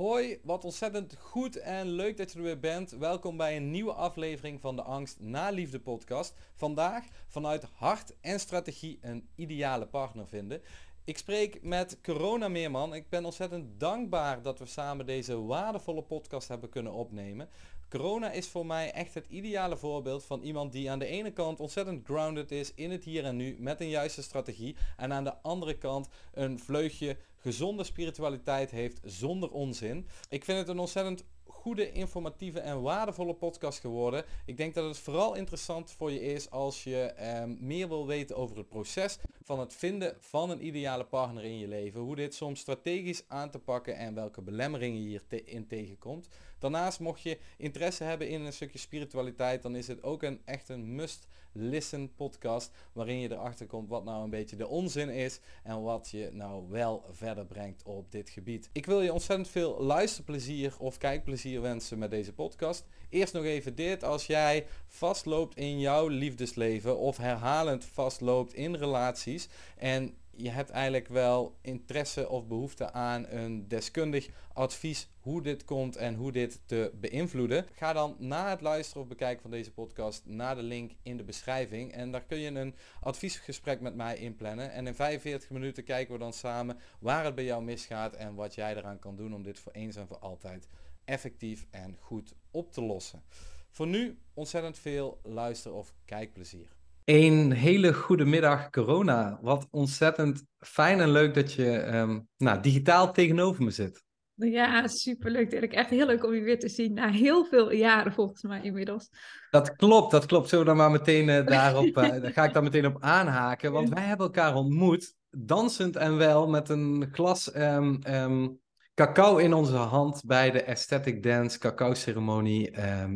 Hoi, wat ontzettend goed en leuk dat je er weer bent. Welkom bij een nieuwe aflevering van de Angst na Liefde podcast. Vandaag vanuit hart en strategie een ideale partner vinden. Ik spreek met Corona Meerman. Ik ben ontzettend dankbaar dat we samen deze waardevolle podcast hebben kunnen opnemen. Corona is voor mij echt het ideale voorbeeld van iemand die aan de ene kant ontzettend grounded is in het hier en nu met een juiste strategie. En aan de andere kant een vleugje gezonde spiritualiteit heeft zonder onzin. Ik vind het een ontzettend goede, informatieve en waardevolle podcast geworden. Ik denk dat het vooral interessant voor je is als je ehm, meer wil weten over het proces van het vinden van een ideale partner in je leven. Hoe dit soms strategisch aan te pakken en welke belemmeringen je hierin tegenkomt. Daarnaast mocht je interesse hebben in een stukje spiritualiteit, dan is het ook een echt een must listen podcast waarin je erachter komt wat nou een beetje de onzin is en wat je nou wel verder brengt op dit gebied. Ik wil je ontzettend veel luisterplezier of kijkplezier wensen met deze podcast. Eerst nog even dit, als jij vastloopt in jouw liefdesleven of herhalend vastloopt in relaties en je hebt eigenlijk wel interesse of behoefte aan een deskundig advies hoe dit komt en hoe dit te beïnvloeden. Ga dan na het luisteren of bekijken van deze podcast naar de link in de beschrijving. En daar kun je een adviesgesprek met mij inplannen. En in 45 minuten kijken we dan samen waar het bij jou misgaat en wat jij eraan kan doen om dit voor eens en voor altijd effectief en goed op te lossen. Voor nu ontzettend veel luister- of kijkplezier. Een hele goede middag, corona. Wat ontzettend fijn en leuk dat je um, nou, digitaal tegenover me zit. Ja, superleuk Dirk. Echt heel leuk om je weer te zien na heel veel jaren volgens mij inmiddels. Dat klopt, dat klopt. Zullen we dan maar meteen uh, daarop, uh, daar ga ik dan meteen op aanhaken. Want wij hebben elkaar ontmoet, dansend en wel, met een glas um, um, cacao in onze hand bij de Aesthetic Dance cacao ceremonie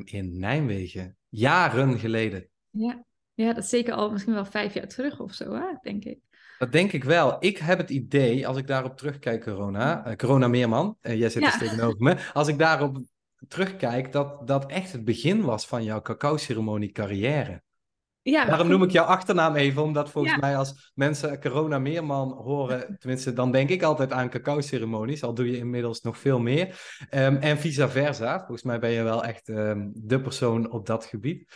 in Nijmegen. Jaren geleden. Ja, ja, dat is zeker al misschien wel vijf jaar terug of zo, hè? denk ik. Dat denk ik wel. Ik heb het idee, als ik daarop terugkijk, Corona, uh, Corona Meerman, uh, jij zit ja. dus tegenover me, als ik daarop terugkijk, dat dat echt het begin was van jouw cacao-ceremonie carrière. Ja, Daarom noem ik jouw achternaam even, omdat volgens ja. mij als mensen Corona Meerman horen, tenminste dan denk ik altijd aan cacao-ceremonies, al doe je inmiddels nog veel meer. Um, en vice versa, volgens mij ben je wel echt um, de persoon op dat gebied.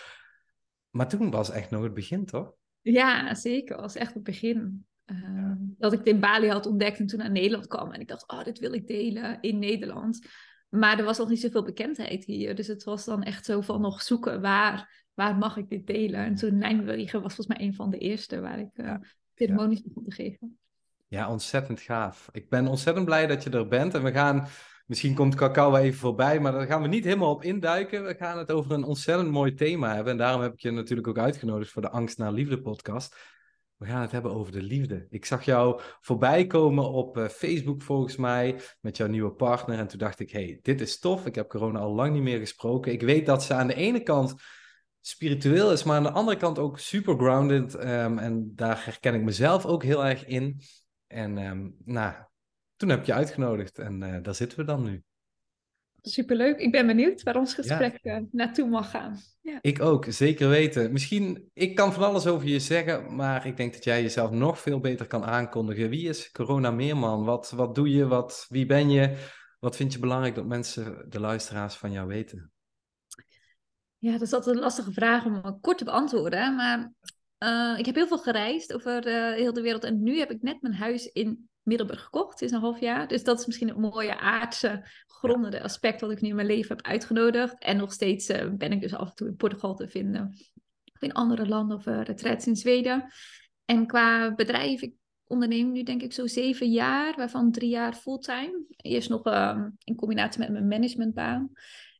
Maar toen was echt nog het begin, toch? Ja, zeker. Het was echt het begin. Uh, dat ik het in Bali had ontdekt en toen naar Nederland kwam. En ik dacht, oh, dit wil ik delen in Nederland. Maar er was nog niet zoveel bekendheid hier. Dus het was dan echt zo van nog zoeken, waar, waar mag ik dit delen? En toen Nijmegen was volgens mij een van de eerste waar ik uh, ja. ceremonies begon te geven. Ja, ontzettend gaaf. Ik ben ontzettend blij dat je er bent. En we gaan Misschien komt cacao even voorbij, maar daar gaan we niet helemaal op induiken. We gaan het over een ontzettend mooi thema hebben. En daarom heb ik je natuurlijk ook uitgenodigd voor de Angst naar Liefde podcast. We gaan het hebben over de liefde. Ik zag jou voorbij komen op uh, Facebook volgens mij met jouw nieuwe partner. En toen dacht ik, hey, dit is tof. Ik heb corona al lang niet meer gesproken. Ik weet dat ze aan de ene kant spiritueel is, maar aan de andere kant ook super grounded. Um, en daar herken ik mezelf ook heel erg in. En um, nou, toen heb je uitgenodigd en uh, daar zitten we dan nu. Superleuk. Ik ben benieuwd waar ons gesprek ja. uh, naartoe mag gaan. Ja. Ik ook, zeker weten. Misschien, ik kan van alles over je zeggen, maar ik denk dat jij jezelf nog veel beter kan aankondigen. Wie is Corona Meerman? Wat, wat doe je? Wat, wie ben je? Wat vind je belangrijk dat mensen, de luisteraars van jou weten? Ja, dat is altijd een lastige vraag om kort te beantwoorden. Maar uh, ik heb heel veel gereisd over heel de wereld. En nu heb ik net mijn huis in Middelburg gekocht is een half jaar. Dus dat is misschien een mooie aardse, grondende aspect wat ik nu in mijn leven heb uitgenodigd. En nog steeds uh, ben ik dus af en toe in Portugal te vinden. Of in andere landen of uh, retraites in Zweden. En qua bedrijf, ik onderneem nu denk ik zo zeven jaar, waarvan drie jaar fulltime. Eerst nog uh, in combinatie met mijn managementbaan.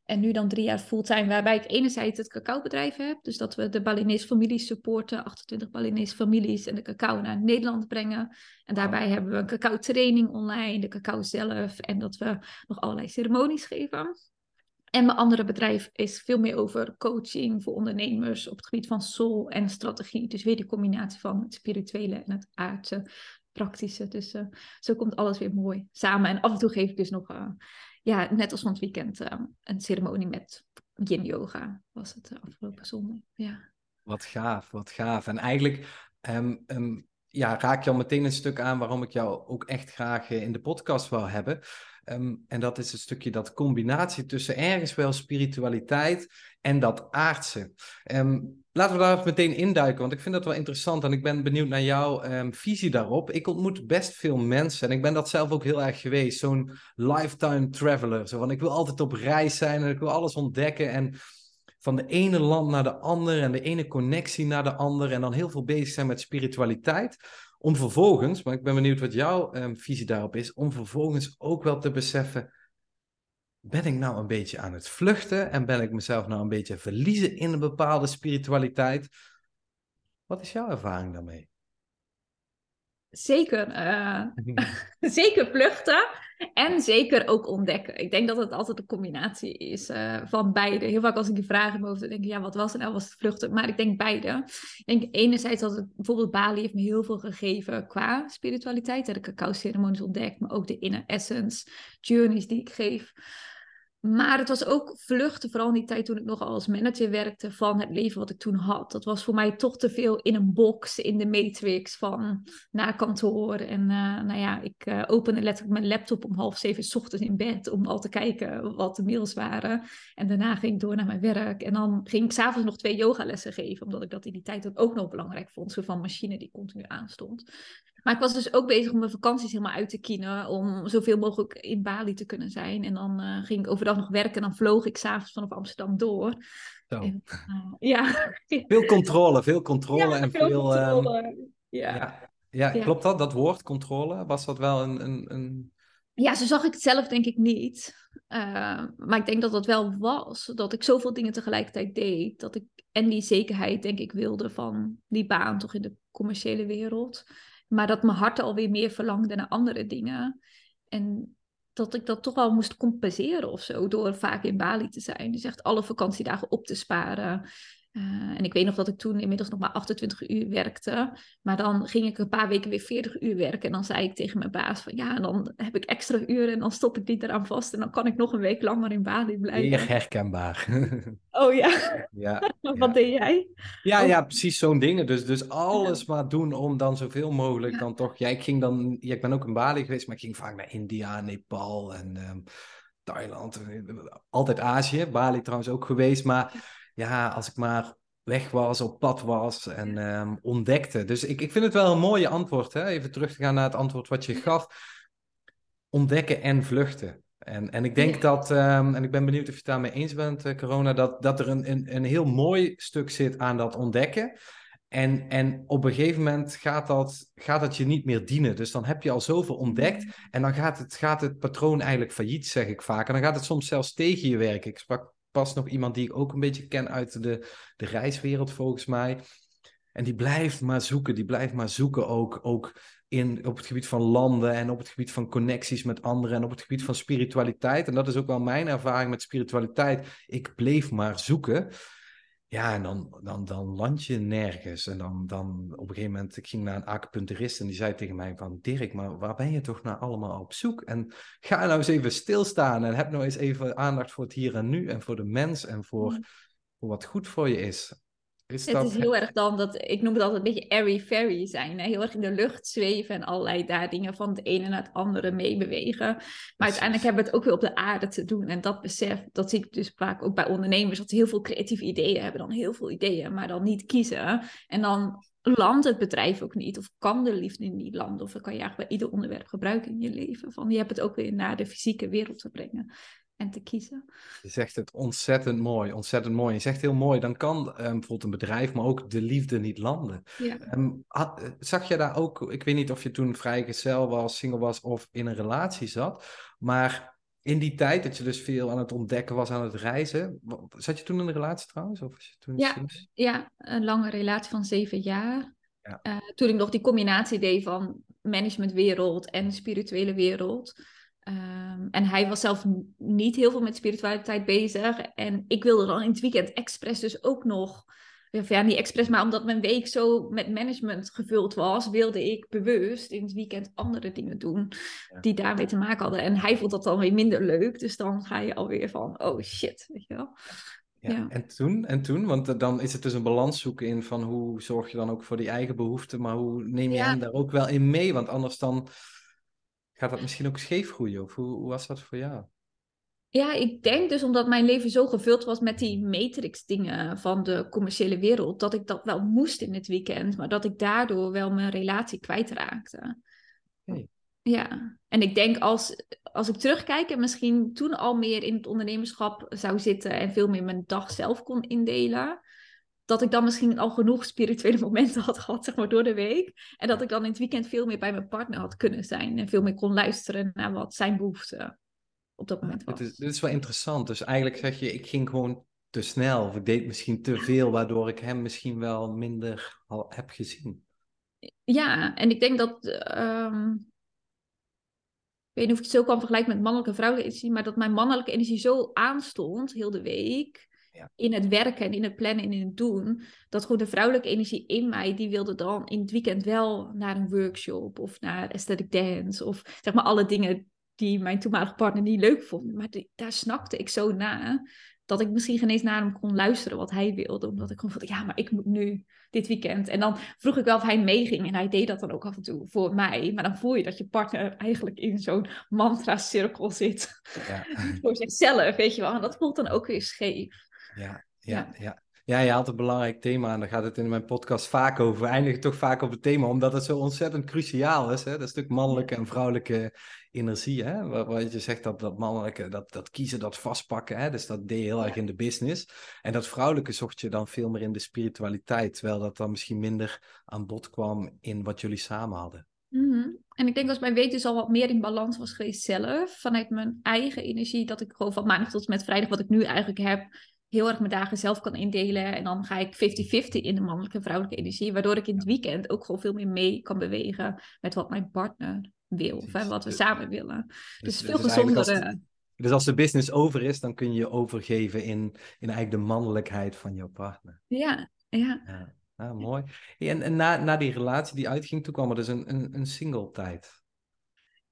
En nu dan drie jaar fulltime, waarbij ik enerzijds het cacaobedrijf heb. Dus dat we de Balinese families supporten, 28 Balinese families en de cacao naar Nederland brengen. En daarbij hebben we een cacao training online, de cacao zelf en dat we nog allerlei ceremonies geven. En mijn andere bedrijf is veel meer over coaching voor ondernemers op het gebied van soul en strategie. Dus weer die combinatie van het spirituele en het aardse, praktische. Dus uh, zo komt alles weer mooi samen. En af en toe geef ik dus nog uh, ja, net als van het weekend, uh, een ceremonie met yin yoga was het afgelopen zondag. Ja. Wat gaaf, wat gaaf. En eigenlijk, um, um, ja, raak je al meteen een stuk aan waarom ik jou ook echt graag in de podcast wil hebben. Ehm, en dat is een stukje dat combinatie tussen ergens wel spiritualiteit en dat aardse. Um, laten we daar meteen induiken, want ik vind dat wel interessant en ik ben benieuwd naar jouw um, visie daarop. Ik ontmoet best veel mensen en ik ben dat zelf ook heel erg geweest. Zo'n lifetime traveler. Zo van, ik wil altijd op reis zijn en ik wil alles ontdekken en van de ene land naar de andere en de ene connectie naar de andere en dan heel veel bezig zijn met spiritualiteit. Om vervolgens, maar ik ben benieuwd wat jouw um, visie daarop is, om vervolgens ook wel te beseffen, ben ik nou een beetje aan het vluchten en ben ik mezelf nou een beetje verliezen in een bepaalde spiritualiteit? Wat is jouw ervaring daarmee? Zeker, uh, zeker vluchten en zeker ook ontdekken. Ik denk dat het altijd een combinatie is uh, van beide. Heel vaak als ik die vragen over denk ik, ja, wat was het nou? Was het vluchten? Maar ik denk beide. Ik denk enerzijds dat het bijvoorbeeld Bali heeft me heel veel gegeven qua spiritualiteit. De cacao-ceremonies ontdekt, maar ook de inner essence, journeys die ik geef. Maar het was ook vluchten, vooral in die tijd toen ik nog als manager werkte, van het leven wat ik toen had. Dat was voor mij toch te veel in een box, in de matrix van naar kantoor. En uh, nou ja, ik uh, opende letterlijk mijn laptop om half zeven s ochtends in bed om al te kijken wat de mails waren. En daarna ging ik door naar mijn werk. En dan ging ik s'avonds nog twee yogalessen geven, omdat ik dat in die tijd ook nog belangrijk vond. Zo van machine die continu aanstond. Maar ik was dus ook bezig om mijn vakanties helemaal uit te kiezen. Om zoveel mogelijk in Bali te kunnen zijn. En dan uh, ging ik overdag nog werken. En dan vloog ik s'avonds vanaf Amsterdam door. Zo. En, uh, ja. Veel controle, veel controle. Ja, en veel, veel controle. Um, ja. Ja, ja, ja, klopt dat? Dat woord, controle? Was dat wel een... een, een... Ja, zo zag ik het zelf denk ik niet. Uh, maar ik denk dat dat wel was. Dat ik zoveel dingen tegelijkertijd deed. Dat ik en die zekerheid denk ik wilde van die baan toch in de commerciële wereld. Maar dat mijn hart alweer meer verlangde naar andere dingen. En dat ik dat toch wel moest compenseren of zo. Door vaak in Bali te zijn. Dus echt alle vakantiedagen op te sparen. Uh, en ik weet nog dat ik toen inmiddels nog maar 28 uur werkte. Maar dan ging ik een paar weken weer 40 uur werken. En dan zei ik tegen mijn baas van ja, dan heb ik extra uren en dan stop ik die eraan vast. En dan kan ik nog een week langer in Bali blijven. Meer herkenbaar. Oh ja. ja Wat ja. deed jij? Ja, ja, precies zo'n dingen. Dus, dus alles ja. maar doen om dan zoveel mogelijk dan toch... Ja, ik ging dan... Ja, ik ben ook in Bali geweest, maar ik ging vaak naar India, Nepal en um, Thailand. Altijd Azië. Bali trouwens ook geweest, maar ja, als ik maar weg was, op pad was en um, ontdekte. Dus ik, ik vind het wel een mooie antwoord. Hè? Even terug te gaan naar het antwoord wat je gaf. Ontdekken en vluchten. En, en ik denk ja. dat, um, en ik ben benieuwd of je het daarmee eens bent, uh, Corona, dat, dat er een, een, een heel mooi stuk zit aan dat ontdekken. En, en op een gegeven moment gaat dat, gaat dat je niet meer dienen. Dus dan heb je al zoveel ontdekt. En dan gaat het, gaat het patroon eigenlijk failliet, zeg ik vaak. En dan gaat het soms zelfs tegen je werken. Ik sprak pas nog iemand die ik ook een beetje ken uit de, de reiswereld, volgens mij. En die blijft maar zoeken, die blijft maar zoeken ook, ook in, op het gebied van landen en op het gebied van connecties met anderen en op het gebied van spiritualiteit. En dat is ook wel mijn ervaring met spiritualiteit. Ik bleef maar zoeken. Ja, en dan, dan, dan land je nergens. En dan, dan op een gegeven moment, ik ging naar een acupuncturist en die zei tegen mij van... Dirk, maar waar ben je toch naar allemaal op zoek? En ga nou eens even stilstaan en heb nou eens even aandacht voor het hier en nu en voor de mens en voor, mm. voor wat goed voor je is. Is het dat... is heel erg dan dat, ik noem het altijd een beetje airy-fairy zijn. Hè? Heel erg in de lucht zweven en allerlei daar dingen van het ene naar het andere meebewegen. Maar Precies. uiteindelijk hebben we het ook weer op de aarde te doen. En dat besef, dat zie ik dus vaak ook bij ondernemers, dat ze heel veel creatieve ideeën hebben. Dan heel veel ideeën, maar dan niet kiezen. En dan landt het bedrijf ook niet. Of kan de liefde niet landen. Of dan kan je eigenlijk bij ieder onderwerp gebruiken in je leven. Van je hebt het ook weer naar de fysieke wereld te brengen en te kiezen. Je zegt het ontzettend mooi, ontzettend mooi. Je zegt heel mooi, dan kan um, bijvoorbeeld een bedrijf, maar ook de liefde niet landen. Ja. Um, had, zag je daar ook, ik weet niet of je toen vrijgezel was, single was of in een relatie zat, maar in die tijd dat je dus veel aan het ontdekken was, aan het reizen, zat je toen in een relatie trouwens? Of was je toen ja, ja, een lange relatie van zeven jaar. Ja. Uh, toen ik nog die combinatie deed van managementwereld en spirituele wereld. Um, en hij was zelf niet heel veel met spiritualiteit bezig. En ik wilde dan in het weekend expres dus ook nog... Ja, niet expres, maar omdat mijn week zo met management gevuld was... wilde ik bewust in het weekend andere dingen doen... Die daarmee te maken hadden. En hij vond dat dan weer minder leuk. Dus dan ga je alweer van, oh shit, weet je wel. Ja. En toen? En toen? Want dan is het dus een balans zoeken in van hoe zorg je dan ook voor die eigen behoeften, maar hoe neem je Ja. hen daar ook wel in mee? Want anders dan gaat dat misschien ook scheef groeien. Of hoe, hoe was dat voor jou? Ja, ik denk dus omdat mijn leven zo gevuld was met die matrix dingen van de commerciële wereld, dat ik dat wel moest in het weekend, maar dat ik daardoor wel mijn relatie kwijtraakte. Ja, en ik denk als, als ik terugkijk en misschien toen al meer in het ondernemerschap zou zitten en veel meer mijn dag zelf kon indelen, dat ik dan misschien al genoeg spirituele momenten had gehad, zeg maar, door de week. En dat ik dan in het weekend veel meer bij mijn partner had kunnen zijn en veel meer kon luisteren naar wat zijn behoefte op dat moment was. Dit is, dit is wel interessant. Dus eigenlijk zeg je, ik ging gewoon te snel. Of ik deed misschien te veel, waardoor ik hem misschien wel minder al heb gezien. Ja, en ik denk dat. ehm, ik weet niet of ik het zo kan vergelijken met mannelijke en vrouwelijke energie, maar dat mijn mannelijke energie zo aanstond heel de week. Ja. In het werken en in het plannen en in het doen. Dat gewoon de vrouwelijke energie in mij, die wilde dan in het weekend wel naar een workshop of naar aesthetic dance. Of zeg maar alle dingen die mijn toenmalige partner niet leuk vond. Maar die- daar snakte ik zo na. Dat ik misschien geen eens naar hem kon luisteren wat hij wilde. Omdat ik gewoon vond, ja, maar ik moet nu dit weekend. En dan vroeg ik wel of hij meeging. En hij deed dat dan ook af en toe voor mij. Maar dan voel je dat je partner eigenlijk in zo'n mantra-cirkel zit. Ja, voor zichzelf, weet je wel. En dat voelt dan ook weer scheef. Ja, ja, ja. Ja, je had een belangrijk thema en daar gaat het in mijn podcast vaak over. We eindigen toch vaak op het thema, omdat het zo ontzettend cruciaal is. Hè? Dat stuk mannelijke en vrouwelijke energie. Hè? Wat, wat je zegt, dat, dat mannelijke, dat, dat kiezen, dat vastpakken. Hè? Dus dat deed je heel erg in de business. En dat vrouwelijke zocht je dan veel meer in de spiritualiteit. Terwijl dat dan misschien minder aan bod kwam in wat jullie samen hadden. Mhm. En ik denk als mijn weet dus al wat meer in balans was geweest zelf. Vanuit mijn eigen energie. Dat ik gewoon van maandag tot en met vrijdag, wat ik nu eigenlijk heb, heel erg mijn dagen zelf kan indelen. En dan ga ik 50-50 in de mannelijke en vrouwelijke energie. Waardoor ik in het weekend ook gewoon veel meer mee kan bewegen met wat mijn partner wil. Of hè, wat we Dus- samen willen. Dus, Dus- veel dus eigenlijk als gezonder. het- Dus als de business over is, dan kun je je overgeven in, in eigenlijk de mannelijkheid van jouw partner. Ja, ja. Ja, ah, mooi. En, en na, na die relatie die uitging, toen kwam er dus een, een, een single tijd.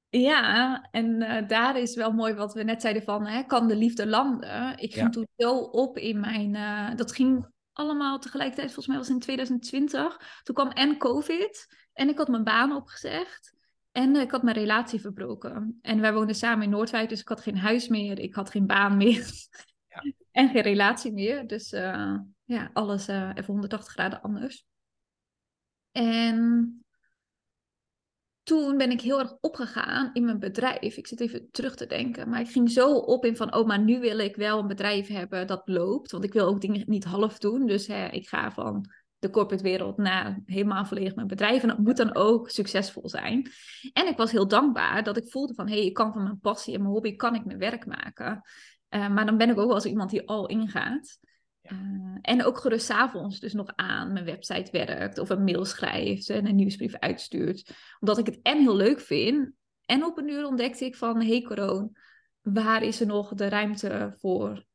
Ja, en eh, daar is wel mooi wat we net zeiden van, hè, kan de liefde landen? Ik ging Ja. toen zo op in mijn, eh, dat ging allemaal tegelijkertijd, volgens mij was het in 2020. Toen kwam en COVID en ik had mijn baan opgezegd en eh, ik had mijn relatie verbroken. En wij woonden samen in Noordwijk, dus ik had geen huis meer, ik had geen baan meer Ja. en geen relatie meer. Dus ja, alles even 180 graden anders. En toen ben ik heel erg opgegaan in mijn bedrijf. Ik zit even terug te denken. Maar ik ging zo op in van, oh, maar nu wil ik wel een bedrijf hebben dat loopt. Want ik wil ook dingen niet half doen. Dus hè, ik ga van de corporate wereld naar helemaal volledig mijn bedrijf. En dat moet dan ook succesvol zijn. En ik was heel dankbaar dat ik voelde van, hé, hey, ik kan van mijn passie en mijn hobby, kan ik mijn werk maken. Eh, maar dan ben ik ook wel eens iemand die al ingaat. Ja. Eh, en ook gerust 's avonds dus nog aan mijn website werkt of een mail schrijft en een nieuwsbrief uitstuurt. Omdat ik het en heel leuk vind. En op een uur ontdekte ik van, hey Coroon, waar is er nog de ruimte voor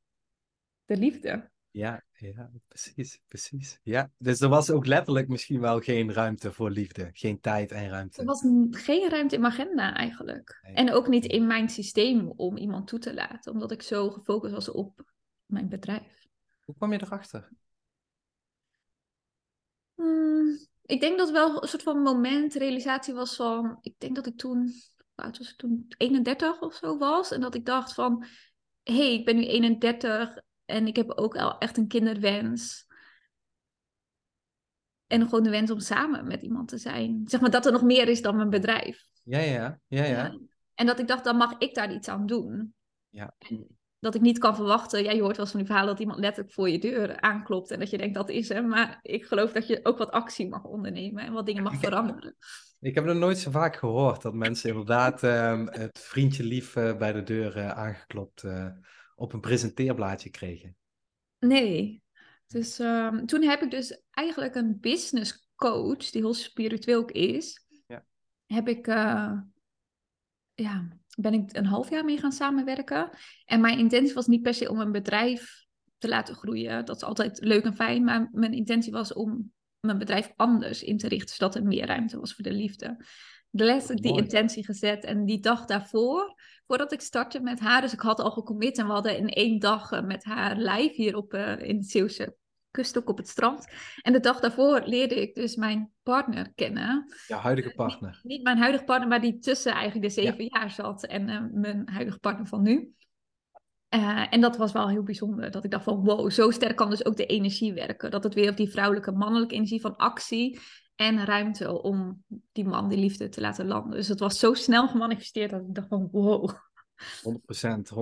de liefde? Ja, ja, precies, precies. Ja, dus er was ook letterlijk misschien wel geen ruimte voor liefde. Geen tijd en Er ruimte. was n- geen ruimte in mijn agenda eigenlijk. Nee. En ook niet in mijn systeem om iemand toe te laten. Omdat ik zo gefocust was op mijn bedrijf. Hoe kwam je erachter? Hmm, ik denk dat wel een soort van moment, realisatie was van... Ik denk dat ik toen, oud was ik toen? 31 of zo was. En dat ik dacht van... Hé, hey, ik ben nu 31 en ik heb ook al echt een kinderwens. En gewoon de wens om samen met iemand te zijn. Zeg maar dat er nog meer is dan mijn bedrijf. Ja, ja, ja, ja. En dat ik dacht, dan mag ik daar iets aan doen. Ja. En dat ik niet kan verwachten. Ja, je hoort wel eens van die verhalen dat iemand letterlijk voor je deur aanklopt. En dat je denkt, dat is hem. Maar ik geloof dat je ook wat actie mag ondernemen. En wat dingen mag veranderen. Ik heb het nooit zo vaak gehoord dat mensen inderdaad ehm, het vriendje lief eh, bij de deur eh, aangeklopt eh, op een presenteerblaadje kregen. Nee. Dus ehm, toen heb ik dus eigenlijk een business coach, die heel spiritueel ook is. Ja. Heb ik, ja, ben ik een half jaar mee gaan samenwerken. En mijn intentie was niet per se om een bedrijf te laten groeien. Dat is altijd leuk en fijn. Maar mijn intentie was om mijn bedrijf anders in te richten, zodat er meer ruimte was voor de liefde. Letterlijk die Mooi. intentie gezet. En die dag daarvoor voordat ik startte met haar. Dus ik had al gecommit en we hadden in één dag eh, met haar live hier op, uh, in de Zeeuwse kust ook op het strand. En de dag daarvoor leerde ik dus mijn partner kennen. Jouw huidige partner? Niet, niet, mijn huidige partner, maar die tussen eigenlijk de zeven jaar zat en uh, mijn huidige partner van nu. Uh, en dat was wel heel bijzonder. Dat ik dacht van wow, zo sterk kan dus ook de energie werken. Dat het weer op die vrouwelijke, mannelijke energie van actie en ruimte om die man, die liefde te laten landen. Dus het was zo snel gemanifesteerd dat ik dacht van wow. 100%,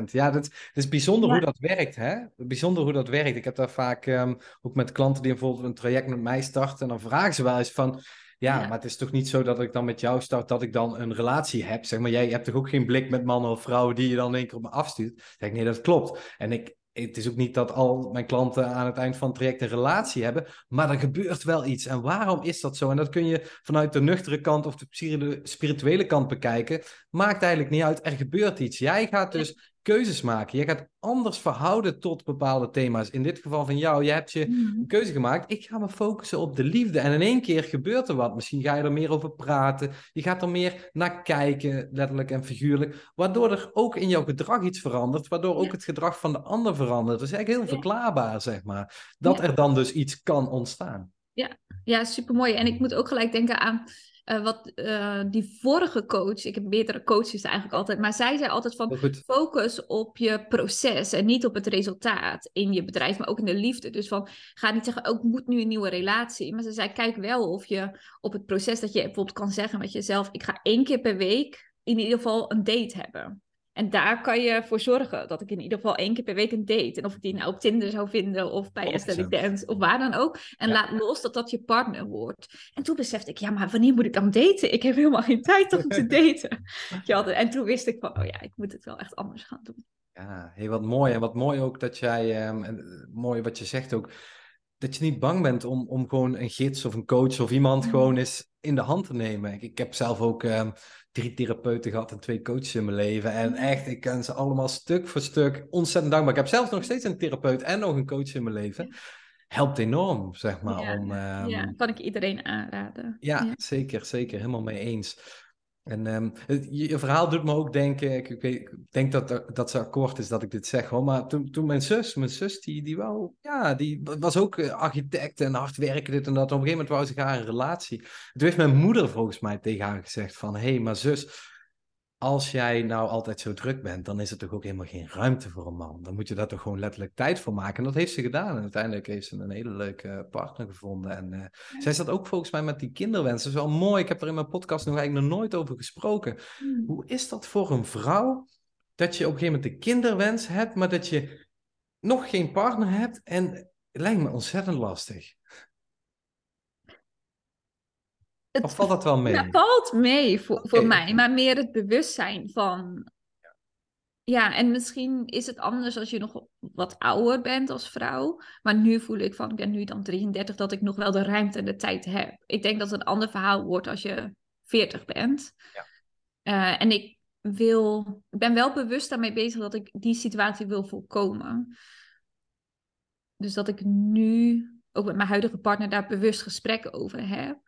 100%. Ja, dat, het is bijzonder ja. hoe dat werkt, hè? Bijzonder hoe dat werkt. Ik heb daar vaak um, ook met klanten die bijvoorbeeld een traject met mij starten. En dan vragen ze wel eens van, ja, ja, maar het is toch niet zo dat ik dan met jou start, dat ik dan een relatie heb. Zeg maar, jij hebt toch ook geen blik met mannen of vrouwen die je dan in één keer op me afstuurt? Ik zeg, nee, dat klopt. En ik, het is ook niet dat al mijn klanten aan het eind van het traject een relatie hebben, maar er gebeurt wel iets. En waarom is dat zo? En dat kun je vanuit de nuchtere kant of de spirituele kant bekijken. Maakt eigenlijk niet uit, er gebeurt iets. Jij gaat dus keuzes maken. Je gaat anders verhouden tot bepaalde thema's. In dit geval van jou, je hebt je een keuze gemaakt. Ik ga me focussen op de liefde. En in één keer gebeurt er wat. Misschien ga je er meer over praten. Je gaat er meer naar kijken, letterlijk en figuurlijk. Waardoor er ook in jouw gedrag iets verandert. Waardoor ook het gedrag van de ander verandert. Dat is eigenlijk heel verklaarbaar, zeg maar. Dat er dan dus iets kan ontstaan. Ja, ja super mooi. En ik moet ook gelijk denken aan uh, wat uh, die vorige coach, ik heb meerdere coaches eigenlijk altijd, maar zij zei altijd van focus op je proces en niet op het resultaat in je bedrijf, maar ook in de liefde. Dus van ga niet zeggen, ook oh, moet nu een nieuwe relatie. Maar ze zei, kijk wel of je op het proces dat je bijvoorbeeld kan zeggen met jezelf, ik ga één keer per week in ieder geval een date hebben. En daar kan je voor zorgen dat ik in ieder geval één keer per week een date. En of ik die nou op Tinder zou vinden of bij Estelle Dance of waar dan ook. En laat los dat dat je partner wordt. En toen besefte ik, ja, maar wanneer moet ik dan daten? Ik heb helemaal geen tijd om te daten. en toen wist ik van, oh ja, ik moet het wel echt anders gaan doen. Ja, heel wat mooi. En wat mooi ook dat jij, um, mooi wat je zegt ook, dat je niet bang bent om, om gewoon een gids of een coach of iemand mm. gewoon eens in de hand te nemen. Ik, ik heb zelf ook um, drie therapeuten gehad en twee coaches in mijn leven. En echt, ik ken ze allemaal stuk voor stuk ontzettend dankbaar. Ik heb zelf nog steeds een therapeut en nog een coach in mijn leven. Helpt enorm, zeg maar. Ja, om, um... ja kan ik iedereen aanraden. Ja, ja, zeker, zeker. Helemaal mee eens. En um, je, verhaal doet me ook denken, ik, ik, ik, denk dat, dat ze akkoord is dat ik dit zeg hoor, maar toen, toen mijn zus, mijn zus die, die wou, ja, die was ook eh, architect en hard werken dit en dat. Op een gegeven moment wou ze graag een relatie. Toen heeft mijn moeder volgens mij tegen haar gezegd van, hé, hey, maar zus, als jij nou altijd zo druk bent, dan is er toch ook helemaal geen ruimte voor een man. Dan moet je daar toch gewoon letterlijk tijd voor maken. En dat heeft ze gedaan. En uiteindelijk heeft ze een hele leuke partner gevonden. En uh, zij zat ook volgens mij met die kinderwensen. Dat is wel mooi. Ik heb er in mijn podcast nog eigenlijk nog nooit over gesproken. Hmm. Hoe is dat voor een vrouw? Dat je op een gegeven moment de kinderwens hebt, maar dat je nog geen partner hebt. En het lijkt me ontzettend lastig. Het, of valt dat wel mee? Het valt mee voor, voor mij, maar meer het bewustzijn van. Ja, en misschien is het anders als je nog wat ouder bent als vrouw. Maar nu voel ik van, ik ben nu dan 33, dat ik nog wel de ruimte en de tijd heb. Ik denk dat het een ander verhaal wordt als je 40 bent. Ja. Uh, en ik wil, ik ben wel bewust daarmee bezig dat ik die situatie wil voorkomen. Dus dat ik nu ook met mijn huidige partner daar bewust gesprekken over heb.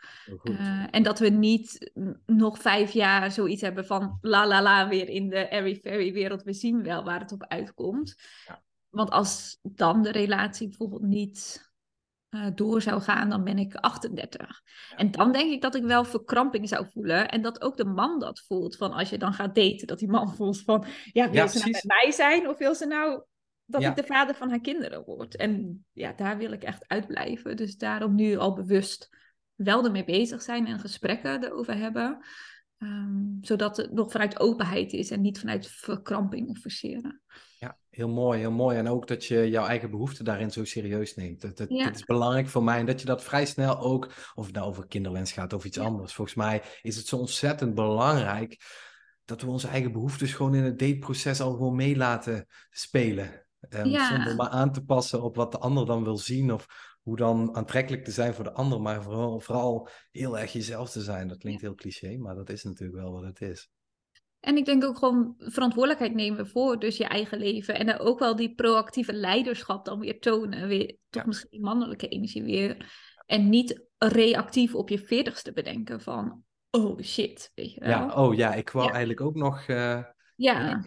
Uh, en dat we niet nog vijf jaar zoiets hebben van la la la weer in de airy fairy wereld. We zien wel waar het op uitkomt. Ja. Want als dan de relatie bijvoorbeeld niet uh, door zou gaan, dan ben ik 38. En dan denk ik dat ik wel verkramping zou voelen. En dat ook de man dat voelt. Van als je dan gaat daten, dat die man voelt van... Ja, wil ja, ze nou met mij zijn of wil ze nou dat ik de vader van haar kinderen word. En ja, daar wil ik echt uitblijven. Dus daarom nu al bewust wel ermee bezig zijn en gesprekken erover hebben. Um, zodat het nog vanuit openheid is en niet vanuit verkramping of verseren. Ja, heel mooi, heel mooi. En ook dat je jouw eigen behoeften daarin zo serieus neemt. Dat, dat, is belangrijk voor mij. En dat je dat vrij snel ook, of het nou over kinderwens gaat of iets anders. Volgens mij is het zo ontzettend belangrijk dat we onze eigen behoeftes gewoon in het dateproces al gewoon mee laten spelen. Um, ja. Zonder maar aan te passen op wat de ander dan wil zien of hoe dan aantrekkelijk te zijn voor de ander, maar vooral, vooral heel erg jezelf te zijn. Dat klinkt heel cliché, maar dat is natuurlijk wel wat het is. En ik denk ook gewoon verantwoordelijkheid nemen voor dus je eigen leven. En dan ook wel die proactieve leiderschap dan weer tonen. Weer, toch misschien die mannelijke energie weer. En niet reactief op je veertigste bedenken van... Oh shit, weet je wel. Ja, oh ja, ik wou eigenlijk ook nog... Uh Ja,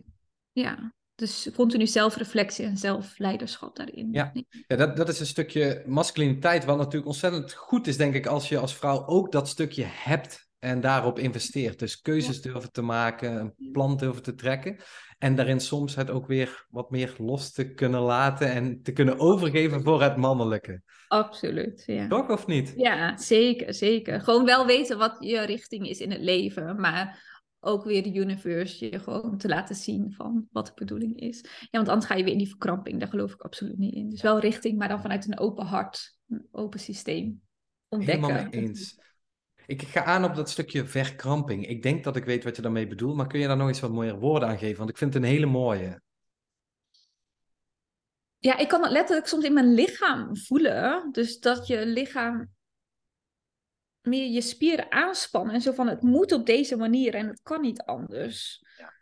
ja. Dus continu zelfreflectie en zelfleiderschap daarin. Ja, ja dat, dat is een stukje masculiniteit, wat natuurlijk ontzettend goed is, denk ik, als je als vrouw ook dat stukje hebt en daarop investeert. Dus keuzes durven te maken, een plan durven te trekken. En daarin soms het ook weer wat meer los te kunnen laten en te kunnen overgeven voor het mannelijke. Absoluut, ja. Toch of niet? Ja, zeker, zeker. Gewoon wel weten wat je richting is in het leven, maar ook weer de universe je gewoon te laten zien van wat de bedoeling is. Ja, want anders ga je weer in die verkramping, daar geloof ik absoluut niet in. Dus wel richting, maar dan vanuit een open hart, een open systeem ontdekken. Helemaal mee eens. Ik ga aan op dat stukje verkramping. Ik denk dat ik weet wat je daarmee bedoelt, maar kun je daar nog eens wat mooier woorden aan geven? Want ik vind het een hele mooie. Ja, ik kan het letterlijk soms in mijn lichaam voelen. Dus dat je lichaam meer je spieren aanspannen. En zo van, het moet op deze manier en het kan niet anders. Ja.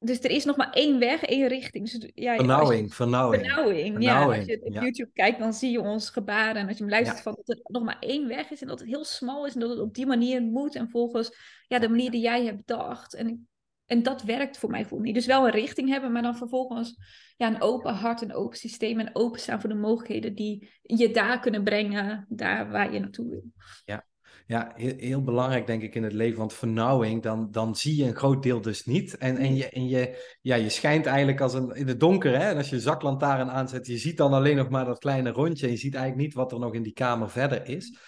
Dus er is nog maar één weg, één richting. Dus, ja, vernauwing, vernauwing. Vernauwing, ja. Als je op YouTube kijkt, dan zie je ons gebaren. En als je hem luistert, van dat er nog maar één weg is. En dat het heel smal is. En dat het op die manier moet. En volgens ja, de manier die jij hebt bedacht. En, en dat werkt voor mij voor niet. Dus wel een richting hebben, maar dan vervolgens ja, een open hart, een open systeem. En openstaan voor de mogelijkheden die je daar kunnen brengen. Daar waar je naartoe wil. Ja, ja, heel, heel, belangrijk denk ik in het leven, want vernauwing, dan, dan zie je een groot deel dus niet. En, en, je, en je, ja, je schijnt eigenlijk als een, in het donker, hè? en als je zaklantaarn aanzet, je ziet dan alleen nog maar dat kleine rondje. En je ziet eigenlijk niet wat er nog in die kamer verder is.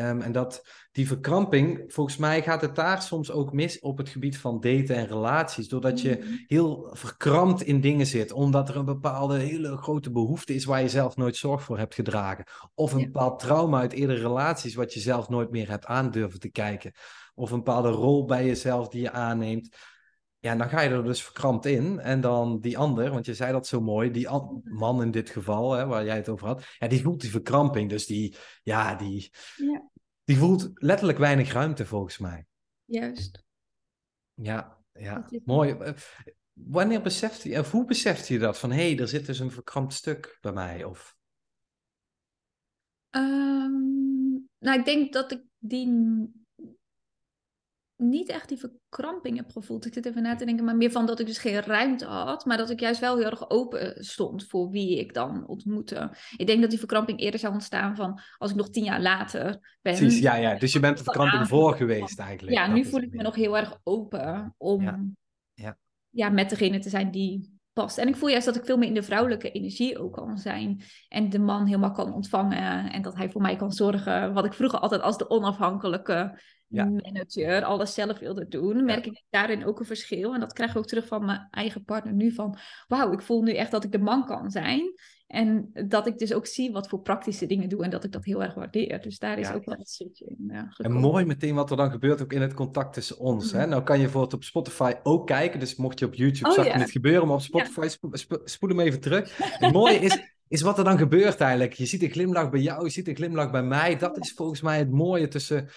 Um, en dat, die verkramping, volgens mij gaat het daar soms ook mis op het gebied van daten en relaties. Doordat je mm. heel verkrampt in dingen zit, omdat er een bepaalde hele grote behoefte is waar je zelf nooit zorg voor hebt gedragen. Of een bepaald trauma uit eerdere relaties wat je zelf nooit meer hebt aandurven te kijken. Of een bepaalde rol bij jezelf die je aanneemt. Ja, dan ga je er dus verkrampt in. En dan die ander, want je zei dat zo mooi, die man in dit geval, hè, waar jij het over had, ja, die voelt die verkramping. Dus die, ja, die, ja. die voelt letterlijk weinig ruimte volgens mij. Juist. Ja, ja, mooi. Eh, wanneer beseft je, of hoe beseft je dat? Van hé, hey, er zit dus een verkrampt stuk bij mij? Of... Um, nou, ik denk dat ik die niet echt die verkramping heb gevoeld. Ik zit even na te denken, maar meer van dat ik dus geen ruimte had, maar dat ik juist wel heel erg open stond voor wie ik dan ontmoette. Ik denk dat die verkramping eerder zou ontstaan van als ik nog tien jaar later ben. Precies, ja, ja. Dus je bent de verkramping voor geweest eigenlijk. Ja, nu voel ik me nog heel erg open om ja. Ja. ja, met degene te zijn die past. En ik voel juist dat ik veel meer in de vrouwelijke energie ook kan zijn. En de man helemaal kan ontvangen. En dat hij voor mij kan zorgen. Wat ik vroeger altijd als de onafhankelijke manager alles zelf wilde doen. Merk ik daarin ook een verschil. En dat krijg ik ook terug van mijn eigen partner nu. Van wauw, ik voel nu echt dat ik de man kan zijn. En dat ik dus ook zie wat voor praktische dingen doe en dat ik dat heel erg waardeer. Dus daar is ook wel een stukje in ja, En mooi meteen wat er dan gebeurt ook in het contact tussen ons. Hè? Mhm. Nou kan je bijvoorbeeld op Spotify ook kijken. Dus mocht je op YouTube oh, zag je dit gebeuren, maar op Spotify spoel hem even terug. Het mooie is, is wat er dan gebeurt eigenlijk. Je ziet een glimlach bij jou, je ziet een glimlach bij mij. Dat is volgens mij het mooie tussen...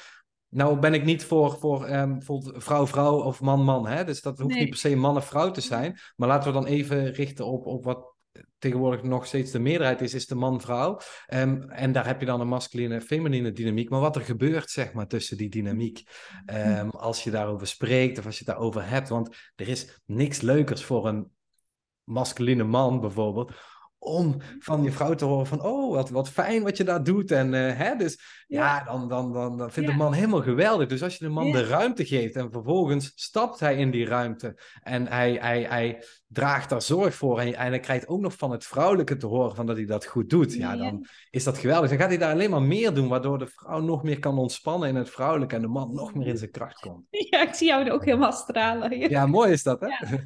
Nou ben ik niet voor, voor um, vrouw-vrouw of man-man. Dus dat hoeft niet per se man-vrouw te zijn. Maar laten we dan even richten op, op wat tegenwoordig nog steeds de meerderheid is, is de man-vrouw. Um, en daar heb je dan een masculine en feminine dynamiek. Maar wat er gebeurt, zeg maar, tussen die dynamiek. Um, als je daarover spreekt of als je het daarover hebt. Want er is niks leukers voor een masculine man bijvoorbeeld om van je vrouw te horen van, oh, wat, wat fijn wat je daar doet. En uh, hè, dus ja, dan, dan, dan, dan vindt de man helemaal geweldig. Dus als je de man de ruimte geeft en vervolgens stapt hij in die ruimte en hij, hij, hij draagt daar zorg voor en, en hij krijgt ook nog van het vrouwelijke te horen van dat hij dat goed doet, ja, dan is dat geweldig. Dan gaat hij daar alleen maar meer doen, waardoor de vrouw nog meer kan ontspannen in het vrouwelijke en de man nog meer in zijn kracht komt. Ja, ik zie jou ook helemaal stralen. Ja, mooi is dat, hè?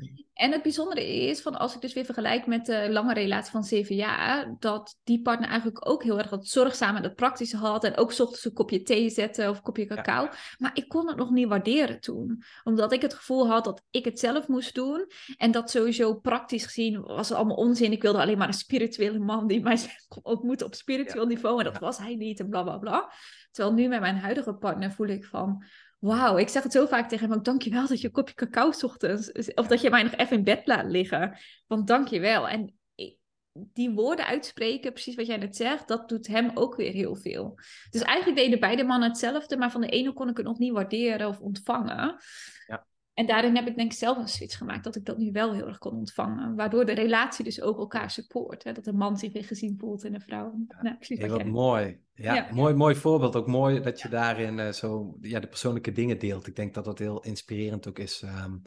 En het bijzondere is, van als ik dus weer vergelijk met de lange relatie van zeven jaar, dat die partner eigenlijk ook heel erg dat zorgzaam en dat praktische had. En ook ochtends een kopje thee zetten of een kopje cacao. Maar ik kon het nog niet waarderen toen. Omdat ik het gevoel had dat ik het zelf moest doen. En dat sowieso praktisch gezien was het allemaal onzin. Ik wilde alleen maar een spirituele man die mij kon ontmoeten op spiritueel niveau. En dat was hij niet en bla bla bla. Terwijl nu met mijn huidige partner voel ik van Wauw, ik zeg het zo vaak tegen hem ook, dankjewel dat je een kopje cacao ochtends, of dat je mij nog even in bed laat liggen. Want dankjewel. En die woorden uitspreken, precies wat jij net zegt, dat doet hem ook weer heel veel. Dus eigenlijk deden beide mannen hetzelfde, maar van de ene kon ik het nog niet waarderen of ontvangen. Ja. En daarin heb ik denk ik zelf een switch gemaakt dat ik dat nu wel heel erg kon ontvangen. Waardoor de relatie dus ook elkaar support. Hè? Dat een man zich weer gezien voelt en een vrouw. Ja, nou, heel wat mooi. Ja, Mooi, mooi voorbeeld. Ook mooi dat je daarin uh, zo ja, de persoonlijke dingen deelt. Ik denk dat dat heel inspirerend ook is. Um,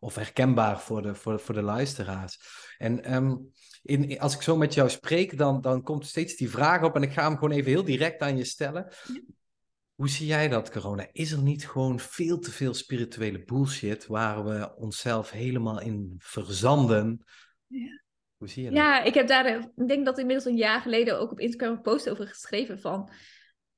of herkenbaar voor de, voor, voor de luisteraars. En um, in, als ik zo met jou spreek, dan, dan komt steeds die vraag op. En ik ga hem gewoon even heel direct aan je stellen. Hoe zie jij dat, corona? Is er niet gewoon veel te veel spirituele bullshit waar we onszelf helemaal in verzanden? Ja. Hoe zie je dat? Ja, ik heb daar, ik denk dat inmiddels een jaar geleden ook op Instagram een post over geschreven van.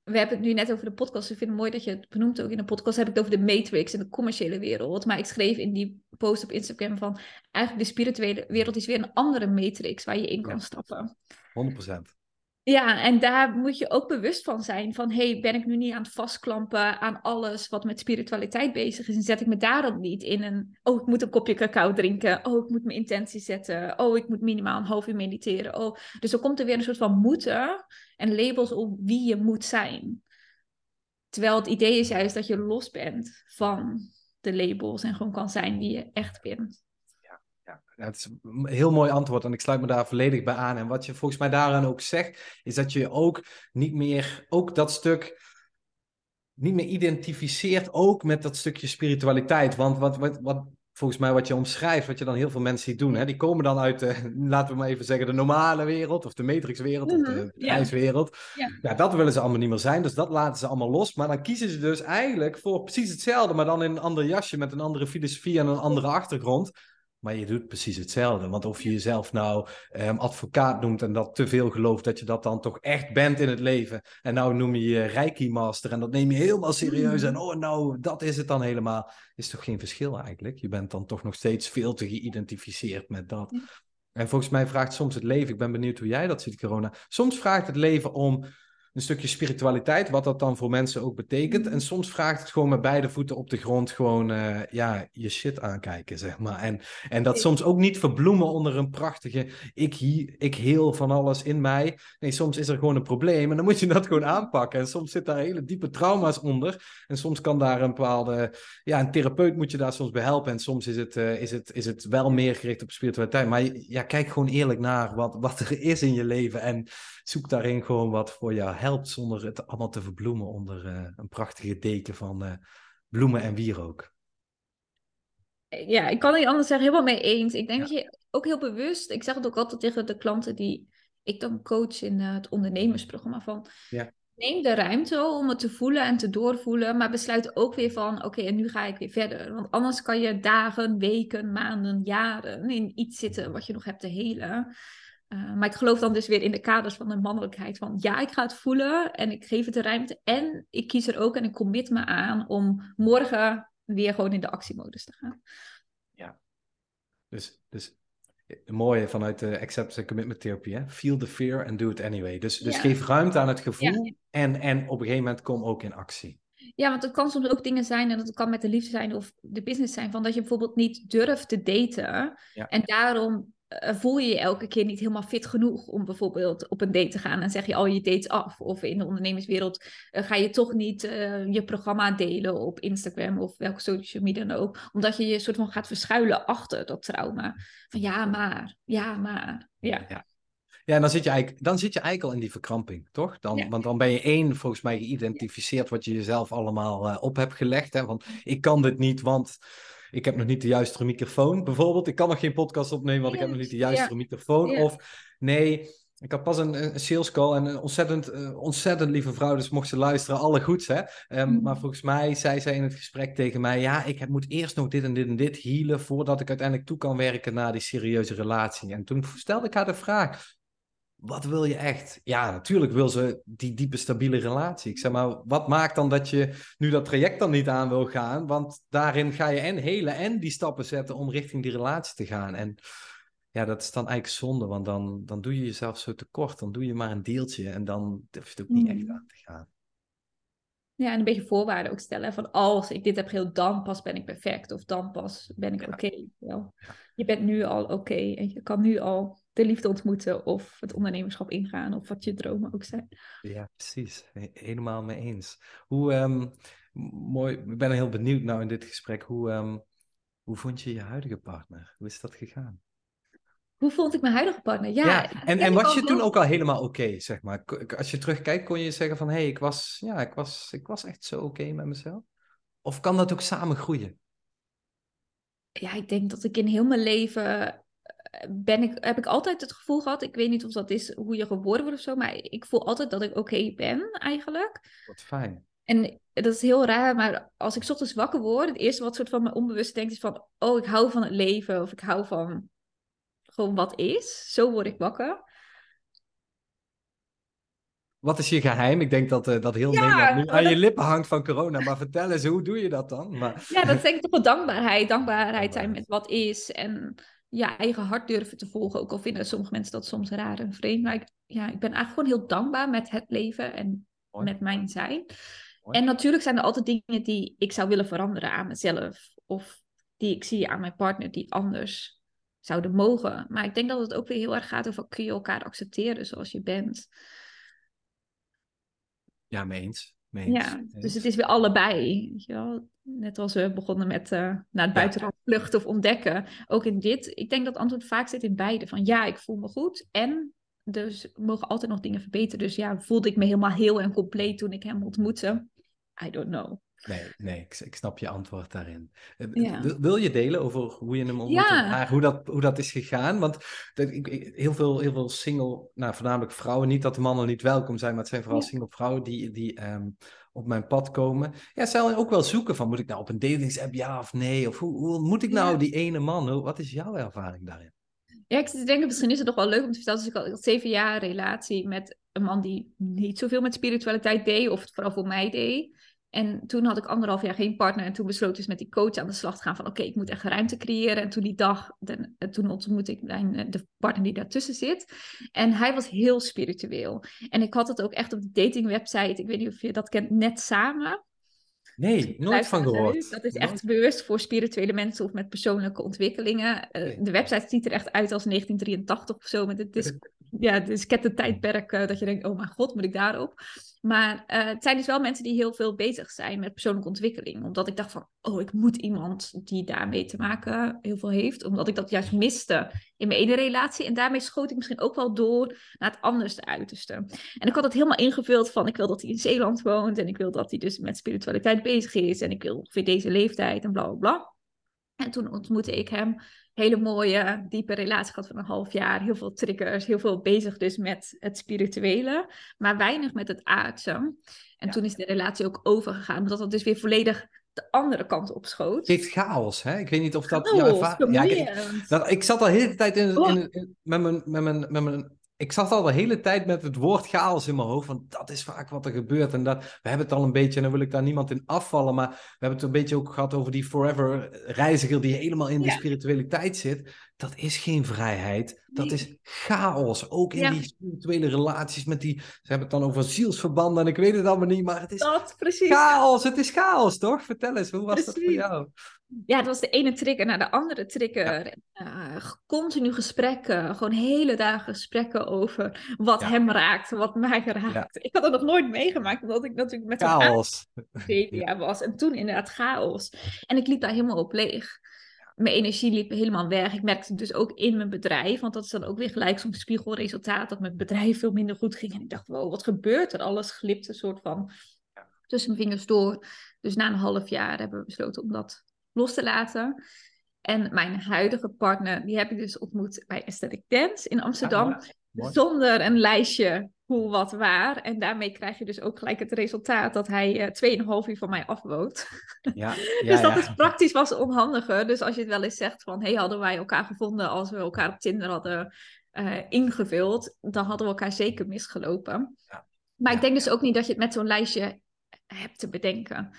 We hebben het nu net over de podcast. Ik vind het mooi dat je het benoemt ook in de podcast. Heb ik het over de matrix en de commerciële wereld. Maar ik schreef in die post op Instagram van eigenlijk de spirituele wereld is weer een andere matrix waar je in kan stappen. 100%. Ja, en daar moet je ook bewust van zijn. Van, hey, ben ik nu niet aan het vastklampen aan alles wat met spiritualiteit bezig is? En zet ik me daarom niet in een, oh, ik moet een kopje cacao drinken. Oh, ik moet mijn intentie zetten. Oh, ik moet minimaal een half uur mediteren. Oh, dus dan komt er weer een soort van moeten en labels op wie je moet zijn. Terwijl het idee is juist dat je los bent van de labels en gewoon kan zijn wie je echt bent. Het is een heel mooi antwoord en ik sluit me daar volledig bij aan. En wat je volgens mij daaraan ook zegt, is dat je ook niet meer, ook dat stuk, niet meer identificeert, ook met dat stukje spiritualiteit. Want wat, wat, wat volgens mij wat je omschrijft, wat je dan heel veel mensen ziet doen, hè, die komen dan uit de, laten we maar even zeggen, de normale wereld, of de matrixwereld, of de mhm, ijswereld. Ja. ja, dat willen ze allemaal niet meer zijn, dus dat laten ze allemaal los. Maar dan kiezen ze dus eigenlijk voor precies hetzelfde, maar dan in een ander jasje, met een andere filosofie en een andere achtergrond. Maar je doet precies hetzelfde. Want of je jezelf nou um, advocaat noemt en dat te veel gelooft dat je dat dan toch echt bent in het leven. En nou noem je je Reiki Master en dat neem je helemaal serieus. En oh, nou, dat is het dan helemaal. Is toch geen verschil eigenlijk? Je bent dan toch nog steeds veel te geïdentificeerd met dat. En volgens mij vraagt soms het leven, ik ben benieuwd hoe jij dat ziet, corona. Soms vraagt het leven om een stukje spiritualiteit, wat dat dan voor mensen ook betekent. En soms vraagt het gewoon met beide voeten op de grond gewoon uh, ja, je shit aankijken, zeg maar. En, en dat soms ook niet verbloemen onder een prachtige ik, hier, ik heel van alles in mij. Nee, soms is er gewoon een probleem en dan moet je dat gewoon aanpakken. En soms zit daar hele diepe trauma's onder. En soms kan daar een bepaalde, ja, een therapeut moet je daar soms bij helpen. En soms is het, uh, is het, is het wel meer gericht op spiritualiteit. Maar ja, kijk gewoon eerlijk naar wat, wat er is in je leven en zoek daarin gewoon wat voor jou helpt zonder het allemaal te verbloemen onder uh, een prachtige deken van uh, bloemen en wierook. Ja, ik kan niet anders zeggen, helemaal mee eens. Ik denk dat je ook heel bewust, ik zeg het ook altijd tegen de klanten die ik dan coach in uh, het ondernemersprogramma van. Ja. Neem de ruimte om het te voelen en te doorvoelen, maar besluit ook weer van, oké, en nu ga ik weer verder. Want anders kan je dagen, weken, maanden, jaren in iets zitten wat je nog hebt te helen. Uh, maar ik geloof dan dus weer in de kaders van de mannelijkheid. Van ja, ik ga het voelen en ik geef het de ruimte. En ik kies er ook en ik commit me aan om morgen weer gewoon in de actiemodus te gaan. Ja, dus, dus een mooie vanuit de acceptance and commitment therapie. Hè? Feel the fear and do it anyway. Dus, dus geef ruimte aan het gevoel en, en op een gegeven moment kom ook in actie. Ja, want het kan soms ook dingen zijn, en dat kan met de liefde zijn of de business zijn, van dat je bijvoorbeeld niet durft te daten. En daarom eh, voel je je elke keer niet helemaal fit genoeg om bijvoorbeeld op een date te gaan en zeg je al oh, je dates af. Of in de ondernemerswereld uh, ga je toch niet uh, je programma delen op Instagram of welke social media dan ook. Omdat je je soort van gaat verschuilen achter dat trauma. Van ja, maar, ja, maar, ja. ja. Ja, en dan zit, je eigenlijk, dan zit je eigenlijk al in die verkramping, toch? Dan, Want dan ben je één, volgens mij, geïdentificeerd wat je jezelf allemaal op hebt gelegd. Hè? Want ik kan dit niet, want ik heb nog niet de juiste microfoon, bijvoorbeeld. Ik kan nog geen podcast opnemen, want ik heb nog niet de juiste microfoon. Of nee, ik had pas een, een sales call en een ontzettend, uh, ontzettend lieve vrouw, dus mocht ze luisteren, alle goeds. Hè? Um, Maar volgens mij zei zij in het gesprek tegen mij: Ja, ik heb, moet eerst nog dit en dit en dit healen voordat ik uiteindelijk toe kan werken naar die serieuze relatie. En toen stelde ik haar de vraag: wat wil je echt? Ja, natuurlijk wil ze die diepe, stabiele relatie. Ik zeg maar, wat maakt dan dat je nu dat traject dan niet aan wil gaan? Want daarin ga je en hele en die stappen zetten om richting die relatie te gaan. En ja, dat is dan eigenlijk zonde, want dan, dan doe je jezelf zo tekort. Dan doe je maar een deeltje en dan durf je het ook niet echt mm. aan te gaan. Ja, en een beetje voorwaarden ook stellen. Van als ik dit heb geheel, dan pas ben ik perfect. Of dan pas ben ik oké. Je bent nu al oké. en je kan nu al de liefde ontmoeten of het ondernemerschap ingaan of wat je dromen ook zijn. Ja, precies. Helemaal mee eens. Hoe, um, mooi, ik ben heel benieuwd nou in dit gesprek, hoe, um, Hoe vond je je huidige partner? Hoe is dat gegaan? Hoe vond ik mijn huidige partner? Ja, ja en, en was je toen ook al helemaal oké, zeg maar? Als je terugkijkt, kon je zeggen van... hé, hey, ik, was, ja, ik, was, ik was echt zo oké met mezelf? Of kan dat ook samen groeien? Ja, ik denk dat ik in heel mijn leven... Eh, ben ik, heb ik altijd het gevoel gehad... ik weet niet of dat is hoe je geboren wordt of zo... maar ik voel altijd dat ik oké ben, eigenlijk. Wat fijn. En dat is heel raar, maar als ik ochtends wakker word... het eerste wat soort van mijn onbewust denkt is van... oh, ik hou van het leven of ik hou van gewoon wat is. Zo word ik wakker. Wat is je geheim? Ik denk dat, uh, dat heel ja, Nederland nu aan je lippen hangt van corona. Maar vertel eens, hoe doe je dat dan? Maar... Ja, dat is denk ik toch wel dankbaarheid. Dankbaarheid zijn met wat is. En ja, eigen hart durven te volgen. Ook al vinden sommige mensen dat soms raar en vreemd. Maar ik, ja, ik ben eigenlijk gewoon heel dankbaar met het leven en met mijn zijn. En natuurlijk zijn er altijd dingen die ik zou willen veranderen aan mezelf. Of die ik zie aan mijn partner die anders zouden mogen. Maar ik denk dat het ook weer heel erg gaat over kun je elkaar accepteren zoals je bent. Ja, meens. Ja, dus het is weer allebei. Weet je wel? Net als we begonnen met uh, naar het buitenland vluchten of ontdekken. Ook in dit, ik denk dat het antwoord vaak zit in beide. Van ja, ik voel me goed en dus mogen altijd nog dingen verbeteren. Dus ja, voelde ik me helemaal heel en compleet toen ik hem ontmoette? I don't know. Nee, nee ik, ik, snap je antwoord daarin. Eh, wil, je delen over hoe je hem ontmoette? Ja. Hoe, dat, hoe dat is gegaan? Want ik, heel, veel, heel veel single, nou voornamelijk vrouwen, niet dat de mannen niet welkom zijn, maar het zijn vooral ja. single vrouwen die, die ehm, op mijn pad komen. Ja, ze ook wel zoeken van, moet ik nou op een datingsapp ja of nee? Of hoe, hoe moet ik nou die ene man? Wat is jouw ervaring daarin? Ja, ik denk misschien is het nog wel leuk om te vertellen. Dus ik had zeven jaar relatie met een man die niet zoveel met spiritualiteit deed, of het vooral voor mij deed. En toen had ik anderhalf jaar geen partner. En toen besloot dus met die coach aan de slag te gaan van oké, ik moet echt ruimte creëren. En toen die dag, dan, eh, toen ontmoette ik mijn, eh, de partner die daartussen zit. En hij was heel spiritueel. En ik had het ook echt op de datingwebsite, ik weet niet of je dat kent, net samen. Nee, nooit van gehoord. Dat is echt bewust voor spirituele mensen of met persoonlijke ontwikkelingen. Uh, de website ziet er echt uit als 1983 of zo. Met het, is, ja, het is tijdperk uh, dat je denkt, oh mijn god, moet ik daarop? Maar uh, het zijn dus wel mensen die heel veel bezig zijn met persoonlijke ontwikkeling. Omdat ik dacht van, oh, ik moet iemand die daarmee te maken heel veel heeft. Omdat ik dat juist miste in mijn ene relatie. En daarmee schoot ik misschien ook wel door naar het anderste uiterste. En ik had het helemaal ingevuld van, ik wil dat hij in Zeeland woont. En ik wil dat hij dus met spiritualiteit bezig is. En ik wil ongeveer deze leeftijd en bla bla bla. En toen ontmoette ik hem hele mooie, diepe relatie gehad van een half jaar. Heel veel triggers, heel veel bezig dus met het spirituele, maar weinig met het aardse. En toen is de relatie ook overgegaan, omdat dat dus weer volledig de andere kant op schoot. Heeft chaos, hè? Ik weet niet of dat... ja, ja, ik, dat, ik zat al de hele tijd in, in, in, met, mijn, met, mijn, met mijn ik zat al de hele tijd met het woord chaos in mijn hoofd. Want dat is vaak wat er gebeurt. En dat, we hebben het al een beetje, en dan wil ik daar niemand in afvallen. Maar we hebben het een beetje ook gehad over die forever reiziger die helemaal in de spiritualiteit zit. Dat is geen vrijheid. Dat is chaos. Ook in die spirituele relaties met die. Ze hebben het dan over zielsverbanden en ik weet het allemaal niet. Maar het is dat, precies. chaos. Het is chaos, toch? Vertel eens, hoe was dat voor jou? Ja, het was de ene trigger naar de andere trigger. Uh, continu gesprekken, gewoon hele dagen gesprekken over wat hem raakt, wat mij raakt. Ik had dat nog nooit meegemaakt, omdat ik natuurlijk met chaos media was. En toen inderdaad chaos. En ik liep daar helemaal op leeg. Mijn energie liep helemaal weg. Ik merkte het dus ook in mijn bedrijf, want dat is dan ook weer gelijk zo'n spiegelresultaat dat mijn bedrijf veel minder goed ging. En ik dacht, wow, wat gebeurt er? Alles glipt een soort van tussen mijn vingers door. Dus na een half jaar hebben we besloten om dat los te laten. En mijn huidige partner, die heb ik dus ontmoet bij Aesthetic Dance in Amsterdam. Zonder een lijstje hoe, wat, waar. En daarmee krijg je dus ook gelijk het resultaat dat hij uh, 2,5 uur van mij afwoont. Ja, ja, dus dat is praktisch was onhandiger. Dus als je het wel eens zegt van, hey, hadden wij elkaar gevonden als we elkaar op Tinder hadden uh, ingevuld, dan hadden we elkaar zeker misgelopen. Maar ik denk dus ook niet dat je het met zo'n lijstje hebt te bedenken.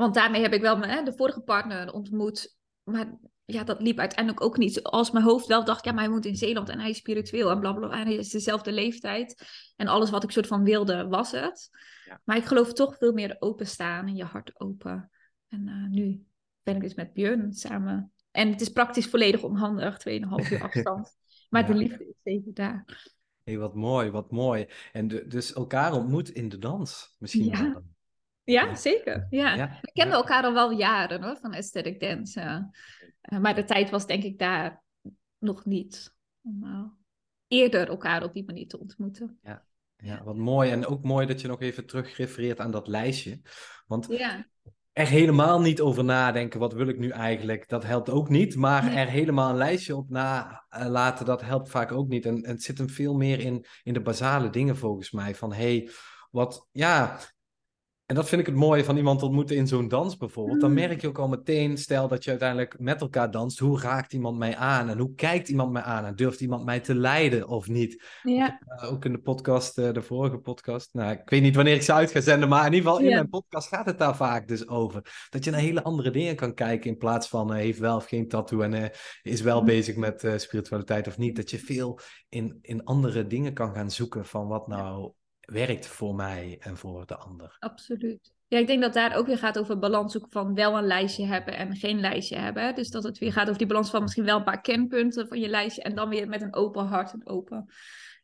Want daarmee heb ik wel mijn, de vorige partner ontmoet. Maar ja, dat liep uiteindelijk ook niet. Als mijn hoofd wel dacht, ja, maar hij moet in Zeeland en hij is spiritueel en blablabla. En hij is dezelfde leeftijd. En alles wat ik soort van wilde, was het. Ja. Maar ik geloof toch veel meer openstaan en je hart open. En uh, nu ben ik dus met Björn samen. En het is praktisch volledig onhandig, 2,5 uur afstand. Maar de liefde is even daar. Hey, wat mooi, wat mooi. En de, dus elkaar ontmoet in de dans, misschien ja. Ja, zeker. Ja. We kenden elkaar al wel jaren hoor, van aesthetic dance. Uh, maar de tijd was denk ik daar nog niet. Om uh, eerder elkaar op die manier te ontmoeten. Ja. ja, wat mooi. En ook mooi dat je nog even terugrefereert aan dat lijstje. Want ja er helemaal niet over nadenken, wat wil ik nu eigenlijk, dat helpt ook niet. Maar er helemaal een lijstje op nalaten, dat helpt vaak ook niet. En, en, het zit hem veel meer in, in de basale dingen volgens mij. Van hey, wat, ja, en dat vind ik het mooie van iemand ontmoeten in zo'n dans bijvoorbeeld. Dan mm. merk je ook al meteen, stel dat je uiteindelijk met elkaar danst, hoe raakt iemand mij aan en hoe kijkt iemand mij aan en durft iemand mij te leiden of niet. Ja. Uh, ook in de podcast, uh, de vorige podcast, nou ik weet niet wanneer ik ze uit ga zenden, maar in ieder geval in mijn podcast gaat het daar vaak dus over. Dat je naar hele andere dingen kan kijken in plaats van uh, heeft wel of geen tattoo en is wel mm. bezig met spiritualiteit of niet. Dat je veel in, in andere dingen kan gaan zoeken van wat nou werkt voor mij en voor de ander. Absoluut. Ja, ik denk dat daar ook weer gaat over balans zoeken van wel een lijstje hebben en geen lijstje hebben. Dus dat het weer gaat over die balans van misschien wel een paar kenpunten van je lijstje en dan weer met een open hart en open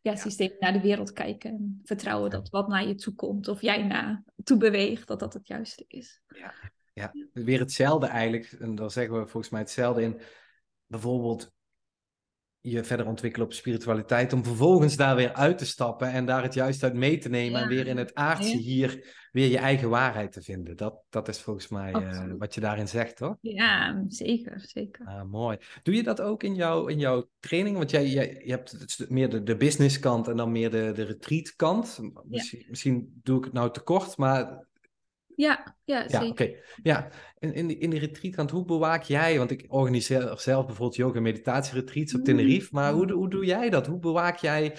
ja, systeem naar de wereld kijken. En vertrouwen dat wat naar je toe komt of jij naar toe beweegt, dat dat het juiste is. Ja, ja. weer hetzelfde eigenlijk. En dan zeggen we volgens mij hetzelfde in bijvoorbeeld je verder ontwikkelen op spiritualiteit, om vervolgens daar weer uit te stappen en daar het juist uit mee te nemen en weer in het aardse hier weer je eigen waarheid te vinden. Dat, dat is volgens mij uh, wat je daarin zegt, toch? Ja, zeker, zeker. Ah, mooi. Doe je dat ook in, jou, in jouw training? Want jij, jij je hebt meer de, de business kant en dan meer de, de retreat kant. Misschien, misschien doe ik het nou te kort, maar ja, ja, ja oké. Ja, in, in, de, in de retreatkant, hoe bewaak jij, want ik organiseer zelf bijvoorbeeld yoga en meditatieretreats op Tenerife, maar hoe, hoe doe jij dat? Hoe bewaak jij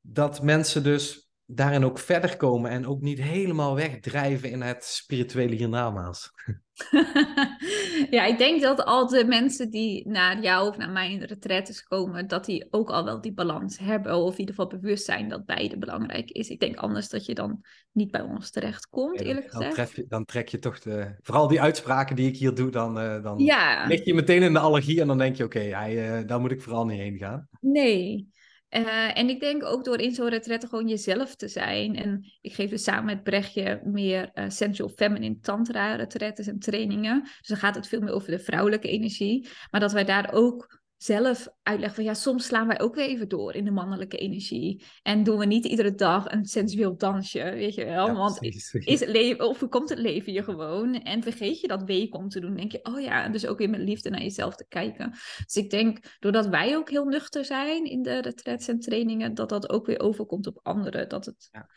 dat mensen dus daarin ook verder komen en ook niet helemaal wegdrijven in het spirituele hiernamaals? ja, ik denk dat al de mensen die naar jou of naar mij in de retraites komen, dat die ook al wel die balans hebben. Of in ieder geval bewust zijn dat beide belangrijk is. Ik denk anders dat je dan niet bij ons terecht komt, eerlijk dan gezegd. Je, dan trek je toch de... Vooral die uitspraken die ik hier doe, dan, uh, dan lig je meteen in de allergie en dan denk je, oké, okay, uh, daar moet ik vooral niet heen gaan. Nee, uh, en ik denk ook door in zo'n retraite gewoon jezelf te zijn. En ik geef dus samen met Brechtje meer uh, sensual feminine tantra retretes en trainingen. Dus dan gaat het veel meer over de vrouwelijke energie. Maar dat wij daar ook zelf uitleggen van ja, soms slaan wij ook weer even door in de mannelijke energie. En doen we niet iedere dag een sensueel dansje, weet je wel. Want is het leven, of komt het leven je gewoon en vergeet je dat week om te doen, denk je, oh ja, dus ook weer met liefde naar jezelf te kijken. Dus ik denk, doordat wij ook heel nuchter zijn in de retreats en trainingen, dat dat ook weer overkomt op anderen. Dat het ja.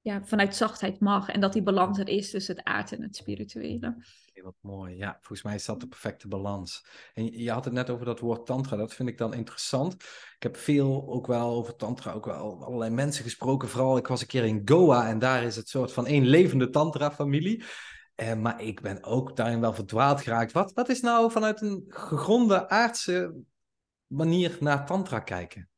ja vanuit zachtheid mag en dat die balans er is tussen het aard en het spirituele wat mooi. Ja, volgens mij is dat de perfecte balans. En je had het net over dat woord tantra. Dat vind ik dan interessant. Ik heb veel ook wel over tantra, ook wel allerlei mensen gesproken. Vooral, ik was een keer in Goa en daar is het soort van één levende tantra-familie. Eh, maar ik ben ook daarin wel verdwaald geraakt. Wat, wat is nou vanuit een gegronde aardse manier naar tantra kijken?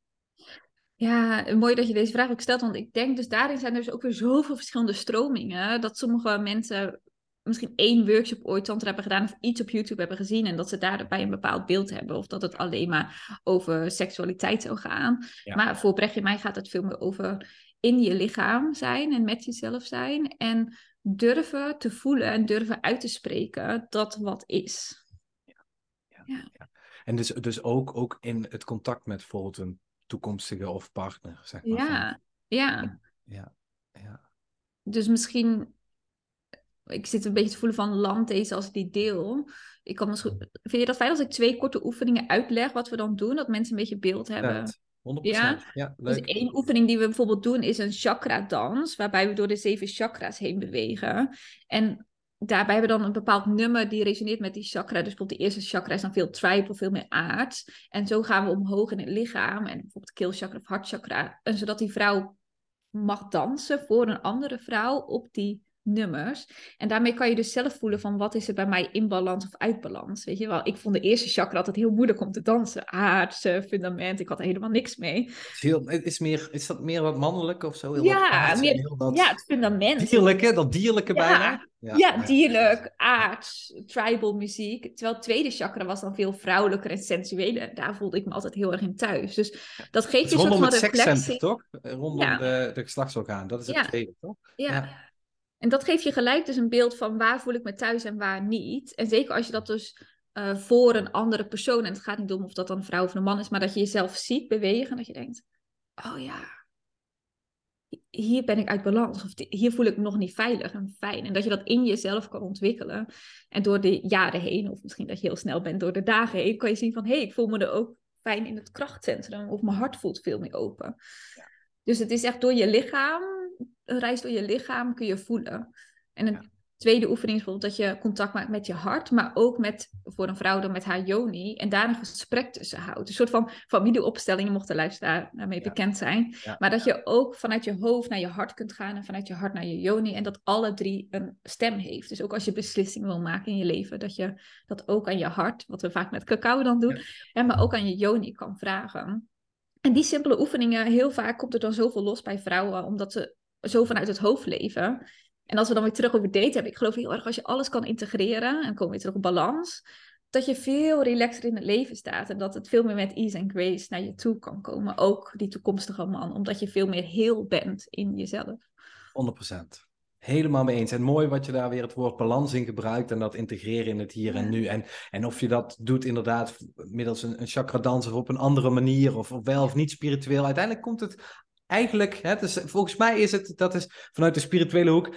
Ja, mooi dat je deze vraag ook stelt, want ik denk dus daarin zijn er dus ook weer zoveel verschillende stromingen, dat sommige mensen misschien één workshop ooit tantra hebben gedaan of iets op YouTube hebben gezien en dat ze daarbij een bepaald beeld hebben of dat het alleen maar over seksualiteit zou gaan. Maar voor Brechtje mij gaat het veel meer over in je lichaam zijn en met jezelf zijn en durven te voelen en durven uit te spreken dat wat is. Ja. ja. ja. En dus, dus ook, ook in het contact met bijvoorbeeld een toekomstige of partner, zeg maar. Ja, ja. Ja, ja. Dus misschien ik zit een beetje te voelen van land deze als die deel. Ik kan misschien, vind je dat fijn als ik twee korte oefeningen uitleg wat we dan doen? Dat mensen een beetje beeld hebben. 100%. Ja? ja Dus één oefening die we bijvoorbeeld doen is een chakra dans. Waarbij we door de zeven chakra's heen bewegen. En daarbij hebben we dan een bepaald nummer die resoneert met die chakra. Dus bijvoorbeeld de eerste chakra is dan veel tribal, veel meer aard. En zo gaan we omhoog in het lichaam. En bijvoorbeeld keelchakra of hartchakra. En zodat die vrouw mag dansen voor een andere vrouw op die nummers. En daarmee kan je dus zelf voelen van wat is er bij mij in balans of uit balans. Weet je wel, ik vond de eerste chakra altijd heel moeilijk om te dansen. Aardse, fundament, ik had er helemaal niks mee. Heel, is, meer, is dat meer wat mannelijk of zo? Heel ja, meer, dat ja, het fundament. Dierlijke, dat dierlijke bijna. Ja, ja, dierlijk, aards, tribal muziek. Terwijl het tweede chakra was dan veel vrouwelijker en sensueler. Daar voelde ik me altijd heel erg in thuis. Dus dat geeft je een soort van reflectie. toch? Rondom de, de geslachtsorgaan, dat is het tweede, toch? ja. En dat geeft je gelijk dus een beeld van waar voel ik me thuis en waar niet. En zeker als je dat dus uh, voor een andere persoon, en het gaat niet om of dat dan een vrouw of een man is, maar dat je jezelf ziet bewegen en dat je denkt, oh ja, hier ben ik uit balans. Of hier voel ik me nog niet veilig en fijn. En dat je dat in jezelf kan ontwikkelen. En door de jaren heen, of misschien dat je heel snel bent door de dagen heen, kan je zien van hé, hey, ik voel me er ook fijn in het krachtcentrum. Of mijn hart voelt veel meer open. Dus het is echt door je lichaam, een reis door je lichaam kun je voelen. En een tweede oefening is bijvoorbeeld dat je contact maakt met je hart, maar ook met, voor een vrouw dan met haar yoni, en daar een gesprek tussen houdt. Een soort van familieopstelling, mocht de luisteraar daarmee bekend zijn. Maar dat je ook vanuit je hoofd naar je hart kunt gaan en vanuit je hart naar je yoni, en dat alle drie een stem heeft. Dus ook als je beslissingen wil maken in je leven, dat je dat ook aan je hart, wat we vaak met cacao dan doen, en maar ook aan je yoni kan vragen. En die simpele oefeningen, heel vaak komt er dan zoveel los bij vrouwen, omdat ze zo vanuit het hoofd leven. En als we dan weer terug over daten hebben, ik geloof heel erg als je alles kan integreren, en komen we terug op balans, dat je veel relaxer in het leven staat. En dat het veel meer met ease en grace naar je toe kan komen. Ook die toekomstige man, omdat je veel meer heel bent in jezelf. 100%. Helemaal mee eens. En mooi wat je daar weer het woord balans in gebruikt en dat integreren in het hier en nu. En, en of je dat doet inderdaad middels een, een chakra dans of op een andere manier, of, of wel of niet spiritueel. Uiteindelijk komt het eigenlijk, hè, dus volgens mij is het, dat is vanuit de spirituele hoek,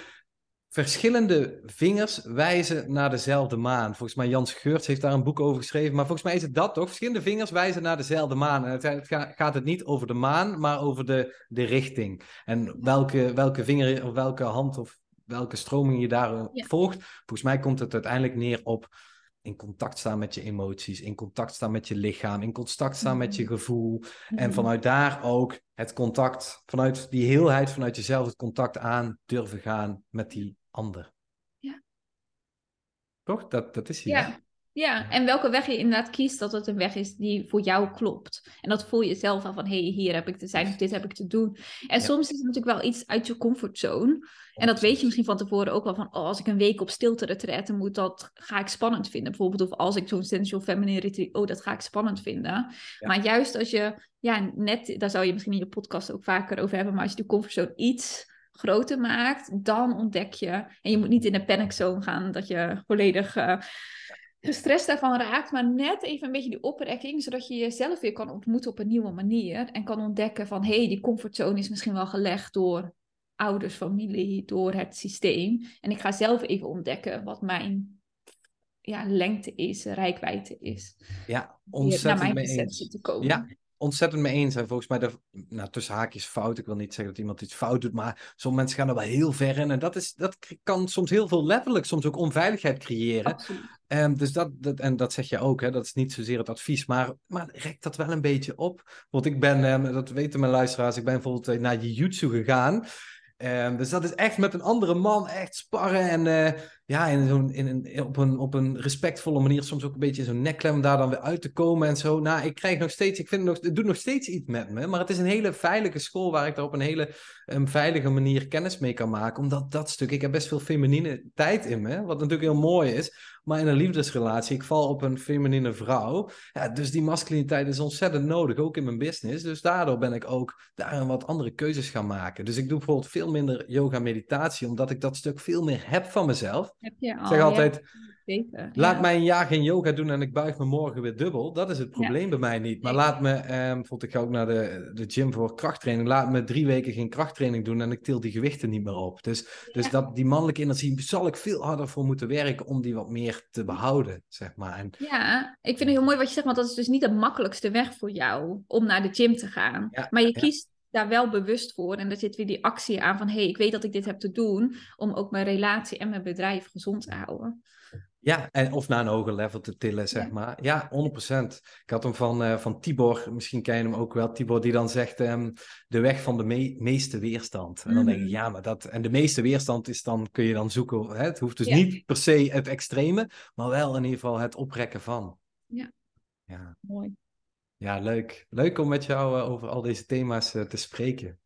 verschillende vingers wijzen naar dezelfde maan. Volgens mij Jans Geurts heeft daar een boek over geschreven. Maar volgens mij is het dat toch? Verschillende vingers wijzen naar dezelfde maan. En het gaat het niet over de maan, maar over de, de richting. En welke, welke vinger of welke hand of welke stroming je daar volgt. Volgens mij komt het uiteindelijk neer op in contact staan met je emoties, in contact staan met je lichaam, in contact staan met je mhm. gevoel. En mhm. vanuit daar ook het contact, vanuit die heelheid, vanuit jezelf het contact aan durven gaan met die ander. Ja. Toch? Dat, dat is hier. Ja. Ja, en welke weg je inderdaad kiest, dat het een weg is die voor jou klopt. En dat voel je zelf aan van, hé, hey, hier heb ik te zijn of dit heb ik te doen. En soms is het natuurlijk wel iets uit je comfortzone. En dat weet je misschien van tevoren ook wel van, oh, als ik een week op stilte retraite moet, dat ga ik spannend vinden. Bijvoorbeeld, of als ik zo'n sensual feminine retreat, oh, dat ga ik spannend vinden. Maar juist als je, ja, net, daar zou je misschien in je podcast ook vaker over hebben, maar als je de comfortzone iets groter maakt, dan ontdek je, en je moet niet in de panic zone gaan, dat je volledig... Uh, gestrest daarvan raakt, maar net even een beetje die oprekking, zodat je jezelf weer kan ontmoeten op een nieuwe manier en kan ontdekken van hé, hey, die comfortzone is misschien wel gelegd door ouders, familie, door het systeem. En ik ga zelf even ontdekken wat mijn ja, lengte is, rijkwijde is. Ja, ontzettend mee eens. Te komen. Ja, ontzettend mee eens. En volgens mij, de, nou, tussen haakjes fout. Ik wil niet zeggen dat iemand iets fout doet, maar sommige mensen gaan er wel heel ver in. En dat, is, dat kan soms heel veel letterlijk, soms ook onveiligheid creëren. Um, dus dat, en dat zeg je ook, hè, dat is niet zozeer het advies, maar, maar rekt dat wel een beetje op. Want ik ben, um, dat weten mijn luisteraars, ik ben bijvoorbeeld eh, naar Jiu-Jitsu gegaan. Um, dus dat is echt met een andere man echt sparren en uh, ja, in zo'n, in een, op, een, op een respectvolle manier, soms ook een beetje zo'n nekklem om daar dan weer uit te komen en zo. Nou, ik krijg nog steeds, ik vind het, nog, het doet nog steeds iets met me, maar het is een hele veilige school waar ik daar op een hele um, veilige manier kennis mee kan maken. Omdat dat stuk, ik heb best veel feminine tijd in me, wat natuurlijk heel mooi is. Maar in een liefdesrelatie, ik val op een feminine vrouw. Ja, dus die masculiniteit is ontzettend nodig, ook in mijn business. Dus daardoor ben ik ook daar een wat andere keuzes gaan maken. Dus ik doe bijvoorbeeld veel minder yoga meditatie, omdat ik dat stuk veel meer heb van mezelf. Heb je al, ik zeg altijd, laat mij een jaar geen yoga doen en ik buig me morgen weer dubbel. Dat is het probleem bij mij niet. Maar laat me, eh, bijvoorbeeld ik ga ook naar de, de gym voor krachttraining. Laat me drie weken geen krachttraining doen en ik til die gewichten niet meer op. Dus, dus dat, die mannelijke energie zal ik veel harder voor moeten werken om die wat meer te behouden, zeg maar. En, ja, ik vind het heel mooi wat je zegt, want dat is dus niet de makkelijkste weg voor jou om naar de gym te gaan. maar je kiest daar wel bewust voor. En er zit weer die actie aan van... hé, hey, ik weet dat ik dit heb te doen... om ook mijn relatie en mijn bedrijf gezond te houden. Ja, en of naar een hoger level te tillen, zeg maar. Ja, 100%. Ik had hem van, uh, van Tibor, misschien ken je hem ook wel. Tibor die dan zegt um, de weg van de meeste weerstand. En dan denk ik, mhm. ja, maar dat... En de meeste weerstand is dan, kun je dan zoeken... Hè? Het hoeft dus niet per se het extreme, maar wel in ieder geval het oprekken van. Ja, ja. mooi. Ja, leuk. Leuk om met jou uh, over al deze thema's uh, te spreken.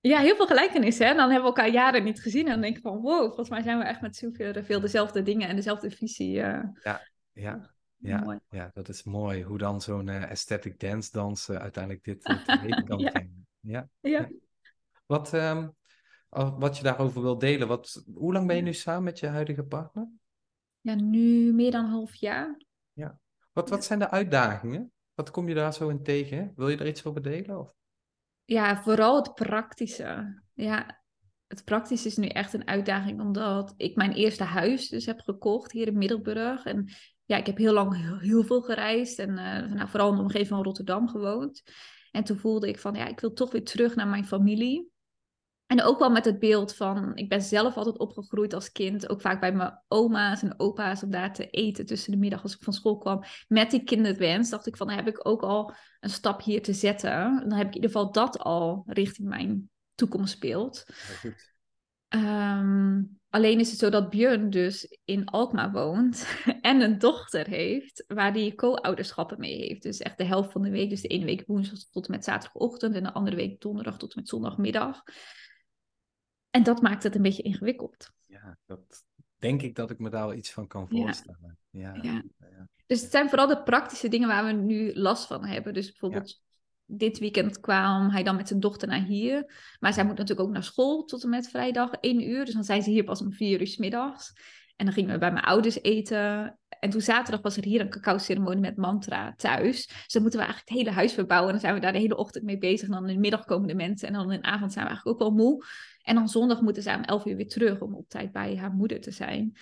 Ja, heel veel gelijkenissen. Hè? Dan hebben we elkaar jaren niet gezien. En dan denk ik van, wow, volgens mij zijn we echt met zoveel veel dezelfde dingen en dezelfde visie. Uh... Ja, ja. Ja, ja, dat is mooi. Hoe dan zo'n uh, aesthetic dance dans uiteindelijk dit te weten kan brengen. Ja. ja. Wat, um, wat je daarover wil delen. Wat, hoe lang ben je nu samen met je huidige partner? Ja, nu meer dan een half jaar. Ja. Wat, wat zijn de uitdagingen? Wat kom je daar zo in tegen? Wil je er iets over delen? Of? Ja, vooral het praktische. Ja, het praktische is nu echt een uitdaging, omdat ik mijn eerste huis dus heb gekocht hier in Middelburg. En ja, ik heb heel lang heel, veel gereisd en uh, nou, vooral in de omgeving van Rotterdam gewoond. En toen voelde ik van, ja, ik wil toch weer terug naar mijn familie. En ook wel met het beeld van, ik ben zelf altijd opgegroeid als kind, ook vaak bij mijn oma's en opa's om daar te eten tussen de middag als ik van school kwam. Met die kinderwens dacht ik van, dan heb ik ook al een stap hier te zetten. Dan heb ik in ieder geval dat al richting mijn toekomst speelt. Um, alleen is het zo dat Björn dus in Alkmaar woont en een dochter heeft waar hij co-ouderschappen mee heeft. Dus echt de helft van de week. Dus de ene week woensdag tot en met zaterdagochtend en de andere week donderdag tot en met zondagmiddag. En dat maakt het een beetje ingewikkeld. Ja, dat denk ik dat ik me daar wel iets van kan voorstellen. Ja. ja. ja. Dus het zijn vooral de praktische dingen waar we nu last van hebben. Dus bijvoorbeeld dit weekend kwam hij dan met zijn dochter naar hier. Maar zij moet natuurlijk ook naar school tot en met vrijdag 1 uur. Dus dan zijn ze hier pas om 4 uur s middags. En dan gingen we bij mijn ouders eten. En toen zaterdag was er hier een cacao-ceremonie met mantra thuis. Dus dan moeten we eigenlijk het hele huis verbouwen. En dan zijn we daar de hele ochtend mee bezig. En dan in de middag komen de mensen. En dan in de avond zijn we eigenlijk ook wel moe. En dan zondag moeten zij om 11 uur weer terug om op tijd bij haar moeder te zijn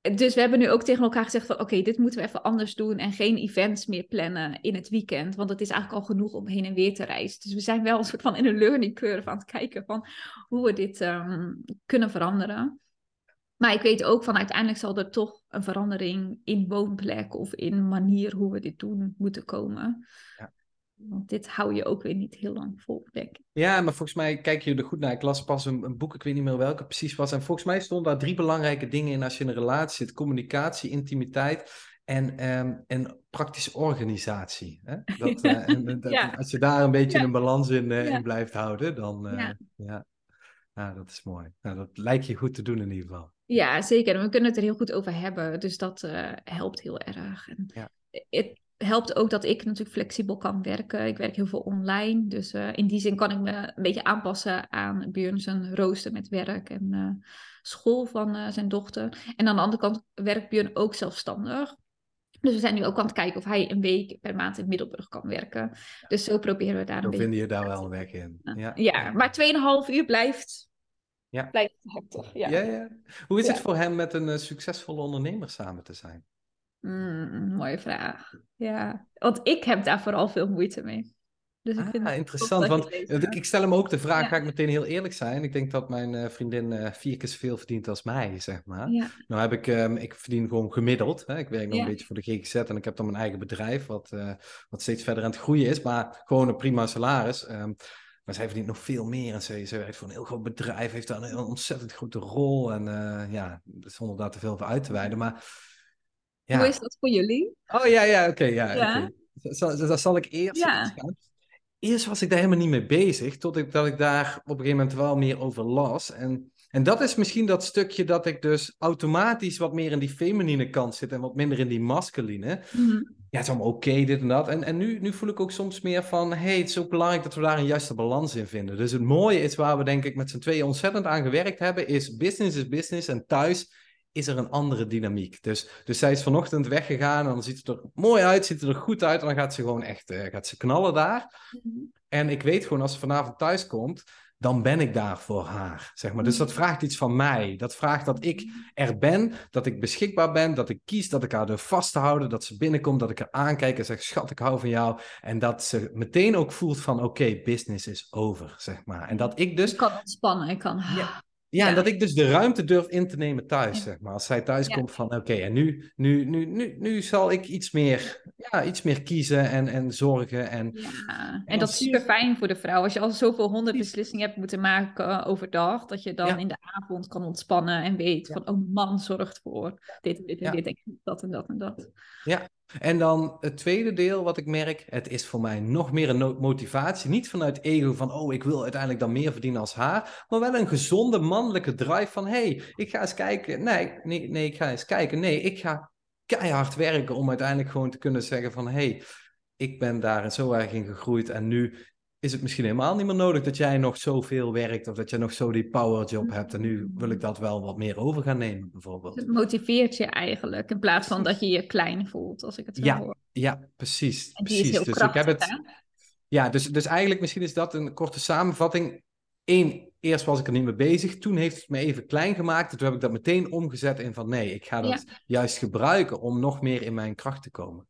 dus we hebben nu ook tegen elkaar gezegd van oké, dit moeten we even anders doen en geen events meer plannen in het weekend, want het is eigenlijk al genoeg om heen en weer te reizen. Dus we zijn wel een soort van in een learning curve aan het kijken van hoe we dit ehm, kunnen veranderen. Maar ik weet ook van uiteindelijk zal er toch een verandering in woonplek of in manier hoe we dit doen moeten komen. Ja. Want dit hou je ook weer niet heel lang vol, denk ik. Ja, maar volgens mij kijk je er goed naar. Ik las pas een, een, boek, ik weet niet meer welke precies was. En volgens mij stonden daar drie belangrijke dingen in als je in een relatie zit. Communicatie, intimiteit en, ehm, en praktische organisatie. Hè? Dat, uh, en, dat, Als je daar een beetje een balans in, uh, in blijft houden, dan uh, ja. ja. dat is mooi. Nou, dat lijkt je goed te doen in ieder geval. Ja, zeker. En we kunnen het er heel goed over hebben. Dus dat helpt heel erg. En ja. het, helpt ook dat ik natuurlijk flexibel kan werken. Ik werk heel veel online. Dus uh, in die zin kan ik me een beetje aanpassen aan Björn zijn rooster met werk en uh, school van uh, zijn dochter. En aan de andere kant werkt Björn ook zelfstandig. Dus we zijn nu ook aan het kijken of hij een week per maand in Middelburg kan werken. Dus zo proberen we daar Dan een beetje... Dan vinden je daar wel een weg in. Ja, ja maar 2,5 uur blijft... Ja. Blijft heftig, ja. ja, ja. Hoe is het voor hem met een succesvolle ondernemer samen te zijn? Mm, mooie vraag. Ja, want ik heb daar vooral veel moeite mee. Dus ik vind ah, interessant, want ik stel hem ook de vraag, ga ik meteen heel eerlijk zijn. Ik denk dat mijn uh, vriendin uh, vier keer zoveel verdient als mij, zeg maar. Ja. Nou heb ik, um, ik verdien gewoon gemiddeld. Hè. Ik werk nog een beetje voor de GGZ en ik heb dan mijn eigen bedrijf, wat, uh, wat steeds verder aan het groeien is, maar gewoon een prima salaris. Um, maar zij verdient nog veel meer en ze, ze werkt voor een heel groot bedrijf, heeft daar een, een ontzettend grote rol en ja, zonder daar te veel voor uit te wijden. Maar hoe is dat voor jullie? Oh ja, ja, oké. ja, ja. Okay. zal ik eerst ja. Eerst was ik daar helemaal niet mee bezig, tot ik, dat ik daar op een gegeven moment wel meer over las. En, en dat is misschien dat stukje dat ik dus automatisch wat meer in die feminine kant zit en wat minder in die masculine. Mm Ja, het is allemaal oké, dit en dat. En, en nu, nu voel ik ook soms meer van, hey, het is ook belangrijk dat we daar een juiste balans in vinden. Dus het mooie is waar we denk ik met z'n tweeën ontzettend aan gewerkt hebben, is business is business en thuis is er een andere dynamiek. Dus, dus zij is vanochtend weggegaan en dan ziet het er mooi uit, ziet het er goed uit en dan gaat ze gewoon echt uh, gaat ze knallen daar. Mhm. En ik weet gewoon als ze vanavond thuis komt, dan ben ik daar voor haar, zeg maar. Dus dat mhm. vraagt iets van mij. Dat vraagt dat ik mhm. er ben, dat ik beschikbaar ben, dat ik kies, dat ik haar durf vast te houden, dat ze binnenkomt, dat ik haar aankijk en zeg, schat, ik hou van jou. En dat ze meteen ook voelt van, oké, business is over, zeg maar. En dat ik dus... Ik kan ontspannen, ik kan... Ja, ja, en dat ik dus de ruimte durf in te nemen thuis, zeg maar. Als zij thuis komt van, oké, en nu, nu, nu, nu, nu zal ik iets meer, ja, iets meer kiezen en, en zorgen. En, ja. en, dat is super fijn voor de vrouw. Als je al zoveel honderd beslissingen hebt moeten maken uh, overdag, dat je dan in de avond kan ontspannen en weet van, oh man zorgt voor dit en dit en dit en dat en dat en dat. Ja, en dan het tweede deel wat ik merk, het is voor mij nog meer een motivatie. Niet vanuit ego van, oh, ik wil uiteindelijk dan meer verdienen als haar. Maar wel een gezonde mannelijke drive van, hey, ik ga eens kijken. Nee, nee, nee, ik ga eens kijken. Nee, ik ga keihard werken om uiteindelijk gewoon te kunnen zeggen van, hey, ik ben daar zo erg in gegroeid en nu is het misschien helemaal niet meer nodig dat jij nog zoveel werkt of dat jij nog zo die powerjob hebt en nu wil ik dat wel wat meer over gaan nemen bijvoorbeeld. Het motiveert je eigenlijk in plaats van dat je je klein voelt, als ik het zo Ja, hoor. ja, precies. En die is precies. heel Dus ik heb het. hè? Ja, dus, dus eigenlijk misschien is dat een korte samenvatting. Eén, eerst was ik er niet mee bezig. Toen heeft het me even klein gemaakt. En toen heb ik dat meteen omgezet in van nee, ik ga dat juist gebruiken om nog meer in mijn kracht te komen.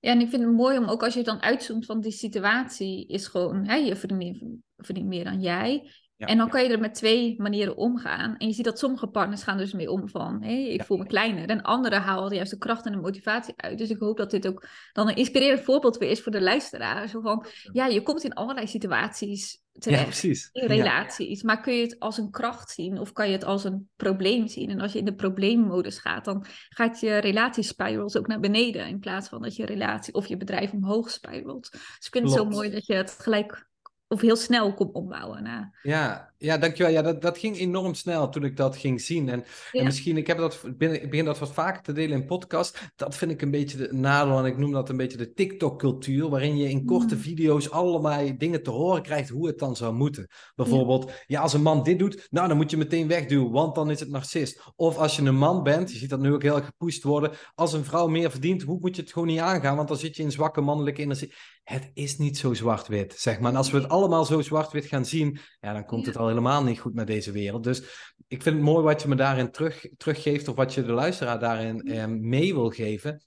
Ja, en ik vind het mooi om ook als je dan uitzoomt van die situatie, is gewoon, hè, je verdient, verdient meer dan jij. Ja, en dan kan je er met twee manieren omgaan. En je ziet dat sommige partners gaan dus mee om van, hé, ik Ja. voel me kleiner. En anderen halen juist de kracht en de motivatie uit. Dus ik hoop dat dit ook dan een inspirerend voorbeeld weer is voor de luisteraar. Zo van, ja, je komt in allerlei situaties Ja, terecht. precies. in relaties. Maar kun je het als een kracht zien of kan je het als een probleem zien? En als je in de probleemmodus gaat, dan gaat je relatiespirals ook naar beneden in plaats van dat je relatie of je bedrijf omhoog spiralt. Dus ik vind het zo mooi dat je het gelijk of heel snel kon ombouwen. naar Ja, ja, dankjewel. Ja, dat, dat ging enorm snel toen ik dat ging zien. En, Ja. en misschien, ik, heb dat, ik begin dat wat vaker te delen in podcast. Dat vind ik een beetje de nadeel. En ik noem dat een beetje de TikTok-cultuur. Waarin je in korte Mm. video's allerlei dingen te horen krijgt hoe het dan zou moeten. Bijvoorbeeld, ja. als een man dit doet, nou dan moet je meteen wegduwen, want dan is het narcist. Of als je een man bent, je ziet dat nu ook heel erg gepusht worden. Als een vrouw meer verdient, hoe moet je het gewoon niet aangaan? Want dan zit je in zwakke mannelijke energie. Het is niet zo zwart-wit, zeg maar. En als we het allemaal zo zwart-wit gaan zien, ja, dan komt het al helemaal niet goed met deze wereld. Dus ik vind het mooi wat je me daarin terug, teruggeeft, of wat je de luisteraar daarin eh, mee wil geven.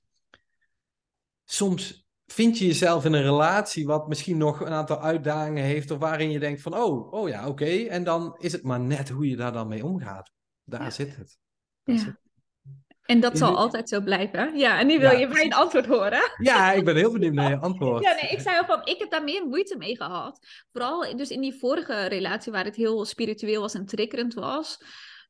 Soms vind je jezelf in een relatie wat misschien nog een aantal uitdagingen heeft, of waarin je denkt van, oh, oh ja, oké. En dan is het maar net hoe je daar dan mee omgaat. Daar Ja. zit het. Daar Ja. zit- En dat zal altijd zo blijven. Ja, en nu wil Ja, je mijn antwoord horen. Ja, ik ben heel benieuwd naar je antwoord. Ja, nee, ik zei al van, ik heb daar meer moeite mee gehad. Vooral dus in die vorige relatie waar het heel spiritueel was en triggerend was.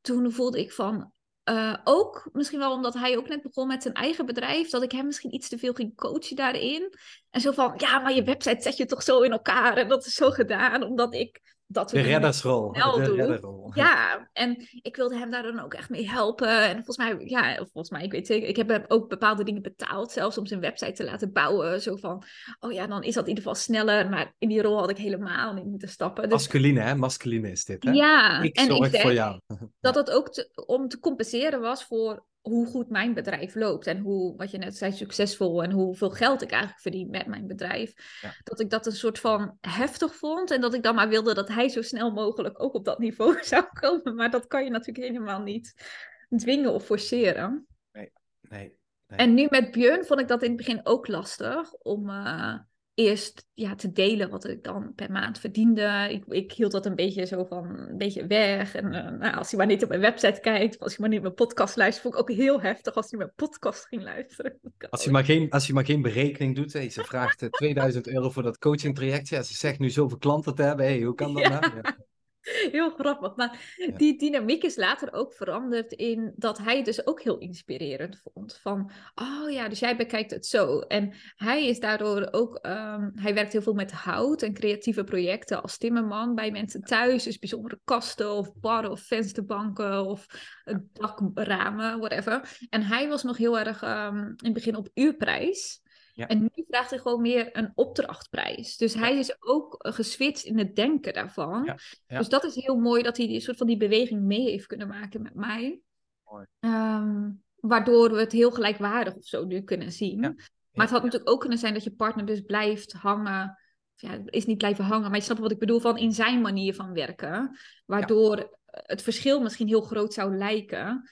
Toen voelde ik van, eh, ook misschien wel omdat hij ook net begon met zijn eigen bedrijf, dat ik hem misschien iets te veel ging coachen daarin. En zo van, ja, maar je website zet je toch zo in elkaar en dat is zo gedaan, omdat ik dat De reddersrol. De redderrol. Ja, en ik wilde hem daar dan ook echt mee helpen. En volgens mij, ja, volgens mij, ik weet zeker, ik heb hem ook bepaalde dingen betaald, zelfs om zijn website te laten bouwen. Zo van, oh ja, dan is dat in ieder geval sneller. Maar in die rol had ik helemaal niet moeten stappen. Dus Masculine, hè? Masculine is dit, hè? ja, Ik en zorg ik denk voor jou. dat het ook te- om te compenseren was voor hoe goed mijn bedrijf loopt. En hoe, wat je net zei, succesvol en hoeveel geld ik eigenlijk verdien met mijn bedrijf. Ja. Dat ik dat een soort van heftig vond. En dat ik dan maar wilde dat hij zo snel mogelijk ook op dat niveau zou komen. Maar dat kan je natuurlijk helemaal niet dwingen of forceren. Nee. nee. En nu met Björn vond ik dat in het begin ook lastig om eh, eerst ja, te delen wat ik dan per maand verdiende. Ik, ik hield dat een beetje zo van een beetje weg. En eh, nou, als hij maar niet op mijn website kijkt, of als hij maar niet mijn podcast luistert, vond ik ook heel heftig als hij mijn podcast ging luisteren. Als je, maar geen, als je maar geen berekening doet, ze vraagt eh, 2000 euro voor dat coaching traject. Ja, ze zegt nu zoveel klanten te hebben. Hé, hoe kan dat Ja. nou? Ja. Heel grappig. Maar Ja. die dynamiek is later ook veranderd in dat hij het dus ook heel inspirerend vond. Van, oh ja, dus jij bekijkt het zo. En hij is daardoor ook, ehm, hij werkt heel veel met hout en creatieve projecten als timmerman bij mensen thuis. Dus bijzondere kasten of barren of vensterbanken of dakramen, whatever. En hij was nog heel erg ehm, in het begin op uurprijs. Ja. En nu vraagt hij gewoon meer een opdrachtprijs. Dus hij is ook eh, geswitcht in het denken daarvan. Ja. Dus dat is heel mooi dat hij die soort van die beweging mee heeft kunnen maken met mij. Mooi. Ehm, waardoor we het heel gelijkwaardig of zo nu kunnen zien. Maar het had natuurlijk ook kunnen zijn dat je partner dus blijft hangen. Ja, is niet blijven hangen, maar je snapt wat ik bedoel van in zijn manier van werken. Waardoor het verschil misschien heel groot zou lijken.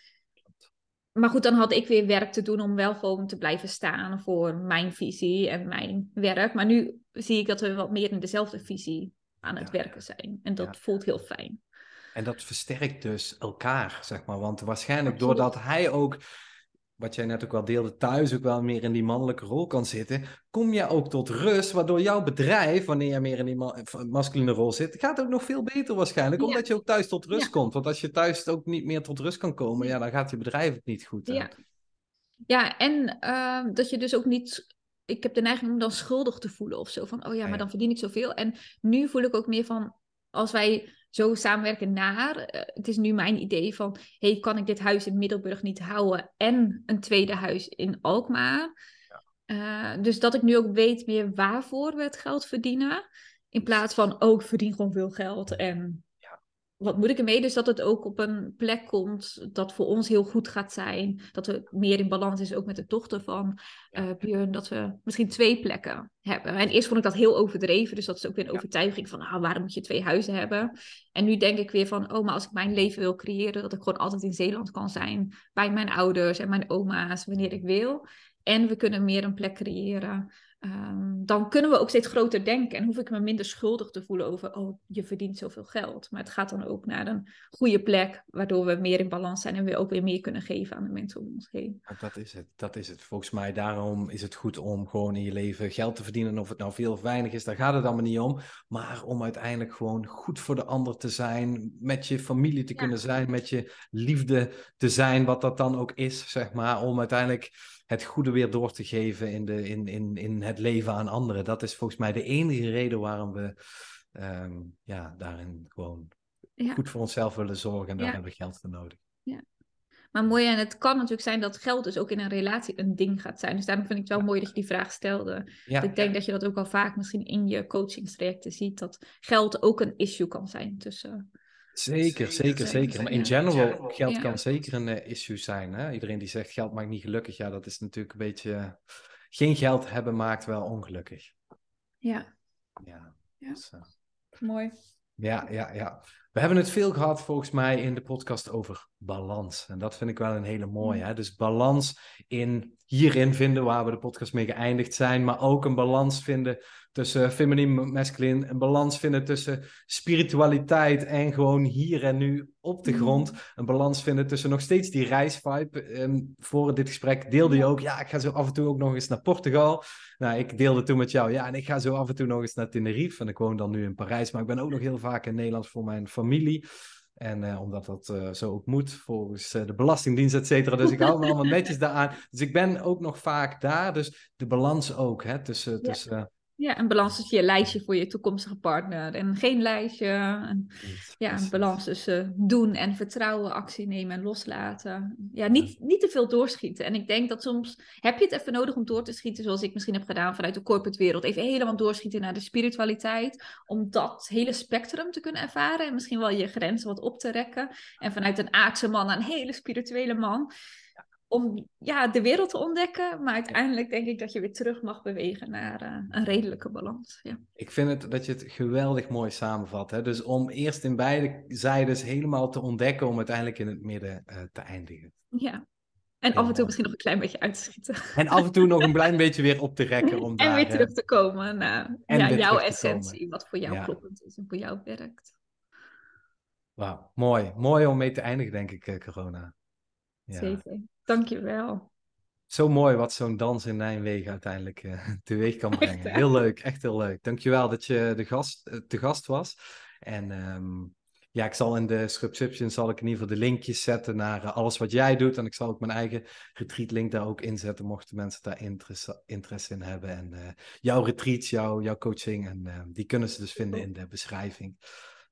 Maar goed, dan had ik weer werk te doen om wel gewoon te blijven staan voor mijn visie en mijn werk. Maar nu zie ik dat we wat meer in dezelfde visie aan het Ja. werken zijn. En dat Ja. voelt heel fijn. En dat versterkt dus elkaar, zeg maar. Want waarschijnlijk Absoluut. doordat hij ook, wat jij net ook wel deelde, thuis ook wel meer in die mannelijke rol kan zitten, kom je ook tot rust, waardoor jouw bedrijf, wanneer je meer in die ma- masculine rol zit, gaat ook nog veel beter waarschijnlijk, Ja. omdat je ook thuis tot rust Ja. komt. Want als je thuis ook niet meer tot rust kan komen, ja, dan gaat je bedrijf het niet goed. Ja, ja en ehm, dat je dus ook niet. Ik heb de neiging om dan schuldig te voelen of zo. Van, oh ja. maar dan verdien ik zoveel. En nu voel ik ook meer van, als wij zo samenwerken naar. eh, het is nu mijn idee van, hey, kan ik dit huis in Middelburg niet houden en een tweede huis in Alkmaar? Eh, dus dat ik nu ook weet meer waarvoor we het geld verdienen. In plaats van, oh, ik verdien gewoon veel geld en wat moet ik ermee? Dus dat het ook op een plek komt dat voor ons heel goed gaat zijn. Dat we meer in balans is, ook met de dochter van uh, Björn. Dat we misschien twee plekken hebben. En eerst vond ik dat heel overdreven. Dus dat is ook weer een overtuiging van, ah, waarom moet je twee huizen hebben? En nu denk ik weer van, oh, maar als ik mijn leven wil creëren, dat ik gewoon altijd in Zeeland kan zijn. Bij mijn ouders en mijn oma's, wanneer ik wil. En we kunnen meer een plek creëren Ehm, dan kunnen we ook steeds groter denken en hoef ik me minder schuldig te voelen over, oh, je verdient zoveel geld. Maar het gaat dan ook naar een goede plek, waardoor we meer in balans zijn en we ook weer meer kunnen geven aan de mensen om ons heen. Dat is het, dat is het. Volgens mij, daarom is het goed om gewoon in je leven geld te verdienen. Of het nou veel of weinig is, daar gaat het allemaal niet om. Maar om uiteindelijk gewoon goed voor de ander te zijn, met je familie te kunnen zijn, met je liefde te zijn, wat dat dan ook is, zeg maar. Om uiteindelijk het goede weer door te geven in, de, in, in, in het leven aan anderen. Dat is volgens mij de enige reden waarom we ehm, ja, daarin gewoon goed voor onszelf willen zorgen. En daar hebben we geld voor nodig. Ja. Maar mooi, en het kan natuurlijk zijn dat geld dus ook in een relatie een ding gaat zijn. Dus daarom vind ik het wel mooi dat je die vraag stelde. Ik denk dat je dat ook al vaak misschien in je coachingstrajecten ziet, dat geld ook een issue kan zijn tussen Zeker, zeker, zeker. Maar in general, geld kan zeker een uh, issue zijn. Hè? Iedereen die zegt geld maakt niet gelukkig, ja, dat is natuurlijk een beetje... Geen geld hebben maakt wel ongelukkig. Ja. Ja. ja. Dus, uh... Mooi. Ja, ja, ja. We hebben het veel gehad volgens mij in de podcast over balans. En dat vind ik wel een hele mooie. Hè? Dus balans in hierin vinden waar we de podcast mee geëindigd zijn. Maar ook een balans vinden tussen feminien, masculin. Een balans vinden tussen spiritualiteit en gewoon hier en nu op de grond. Een balans vinden tussen nog steeds die reisvibe. Um, voor dit gesprek deelde je ook, ja, ik ga zo af en toe ook nog eens naar Portugal. Nou, ik deelde toen met jou, ja, en ik ga zo af en toe nog eens naar Tenerife. En ik woon dan nu in Parijs, maar ik ben ook nog heel vaak in Nederland voor mijn familie. En uh, omdat dat uh, zo ook moet, volgens uh, de Belastingdienst, et cetera. Dus ik hou me allemaal netjes daaraan. Dus ik ben ook nog vaak daar. Dus de balans ook, hè, tussen... Ja. tussen ja, een balans tussen je lijstje voor je toekomstige partner en geen lijstje. En, ja, een balans tussen doen en vertrouwen, actie nemen en loslaten. Ja, niet, niet te veel doorschieten. En ik denk dat soms heb je het even nodig om door te schieten, zoals ik misschien heb gedaan vanuit de corporate wereld. Even helemaal doorschieten naar de spiritualiteit. Om dat hele spectrum te kunnen ervaren en misschien wel je grenzen wat op te rekken. En vanuit een aardse man naar een hele spirituele man om ja, de wereld te ontdekken. Maar uiteindelijk denk ik dat je weer terug mag bewegen naar uh, een redelijke balans. Ja. Ik vind het dat je het geweldig mooi samenvat. Hè? Dus om eerst in beide zijdes helemaal te ontdekken, om uiteindelijk in het midden uh, te eindigen. Ja. En af en toe misschien nog een klein beetje uit te schieten. En af en toe nog een klein beetje weer op te rekken. Om en daar, weer terug te komen naar ja, jouw essentie, wat voor jou kloppend is en voor jou werkt. Wauw, mooi. Mooi om mee te eindigen, denk ik, eh, corona. Ja. Zeker. Dankjewel. Zo mooi wat zo'n dans in Nijmegen uiteindelijk uh, teweeg kan brengen. heel leuk, echt heel leuk. Dankjewel dat je de gast, uh, te gast was. En um, ja, ik zal in de subscription zal ik in ieder geval de linkjes zetten naar uh, alles wat jij doet. En ik zal ook mijn eigen retreat link daar ook inzetten, mochten mensen daar interesse, interesse in hebben. En jouw retreats, jouw, jouw coaching, en die kunnen ze dus vinden in de beschrijving.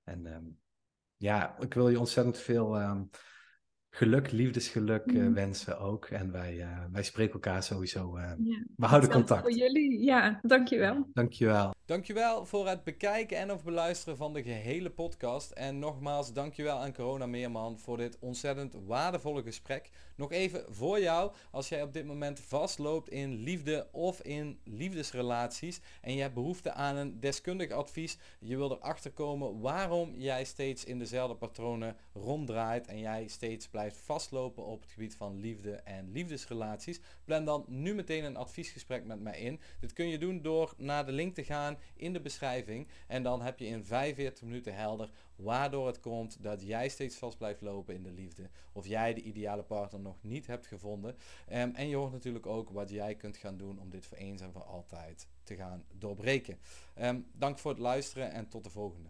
En um, ja, ik wil je ontzettend veel... Um, geluk, liefdesgeluk uh, wensen ook. En wij, uh, wij spreken elkaar sowieso. Uh, ja, we houden contact. Voor jullie, ja, dankjewel. Dankjewel. Dankjewel voor het bekijken en of beluisteren van de gehele podcast. En nogmaals, dankjewel aan Corona Meerman voor dit ontzettend waardevolle gesprek. Nog even voor jou, als jij op dit moment vastloopt in liefde of in liefdesrelaties en je hebt behoefte aan een deskundig advies, je wil erachter komen waarom jij steeds in dezelfde patronen ronddraait en jij steeds blijft vastlopen op het gebied van liefde en liefdesrelaties, plan dan nu meteen een adviesgesprek met mij in. Dit kun je doen door naar de link te gaan in de beschrijving en dan heb je in 45 minuten helder waardoor het komt dat jij steeds vast blijft lopen in de liefde. Of jij de ideale partner nog niet hebt gevonden. Um, en je hoort natuurlijk ook wat jij kunt gaan doen om dit voor eens en voor altijd te gaan doorbreken. Um, dank voor het luisteren en tot de volgende.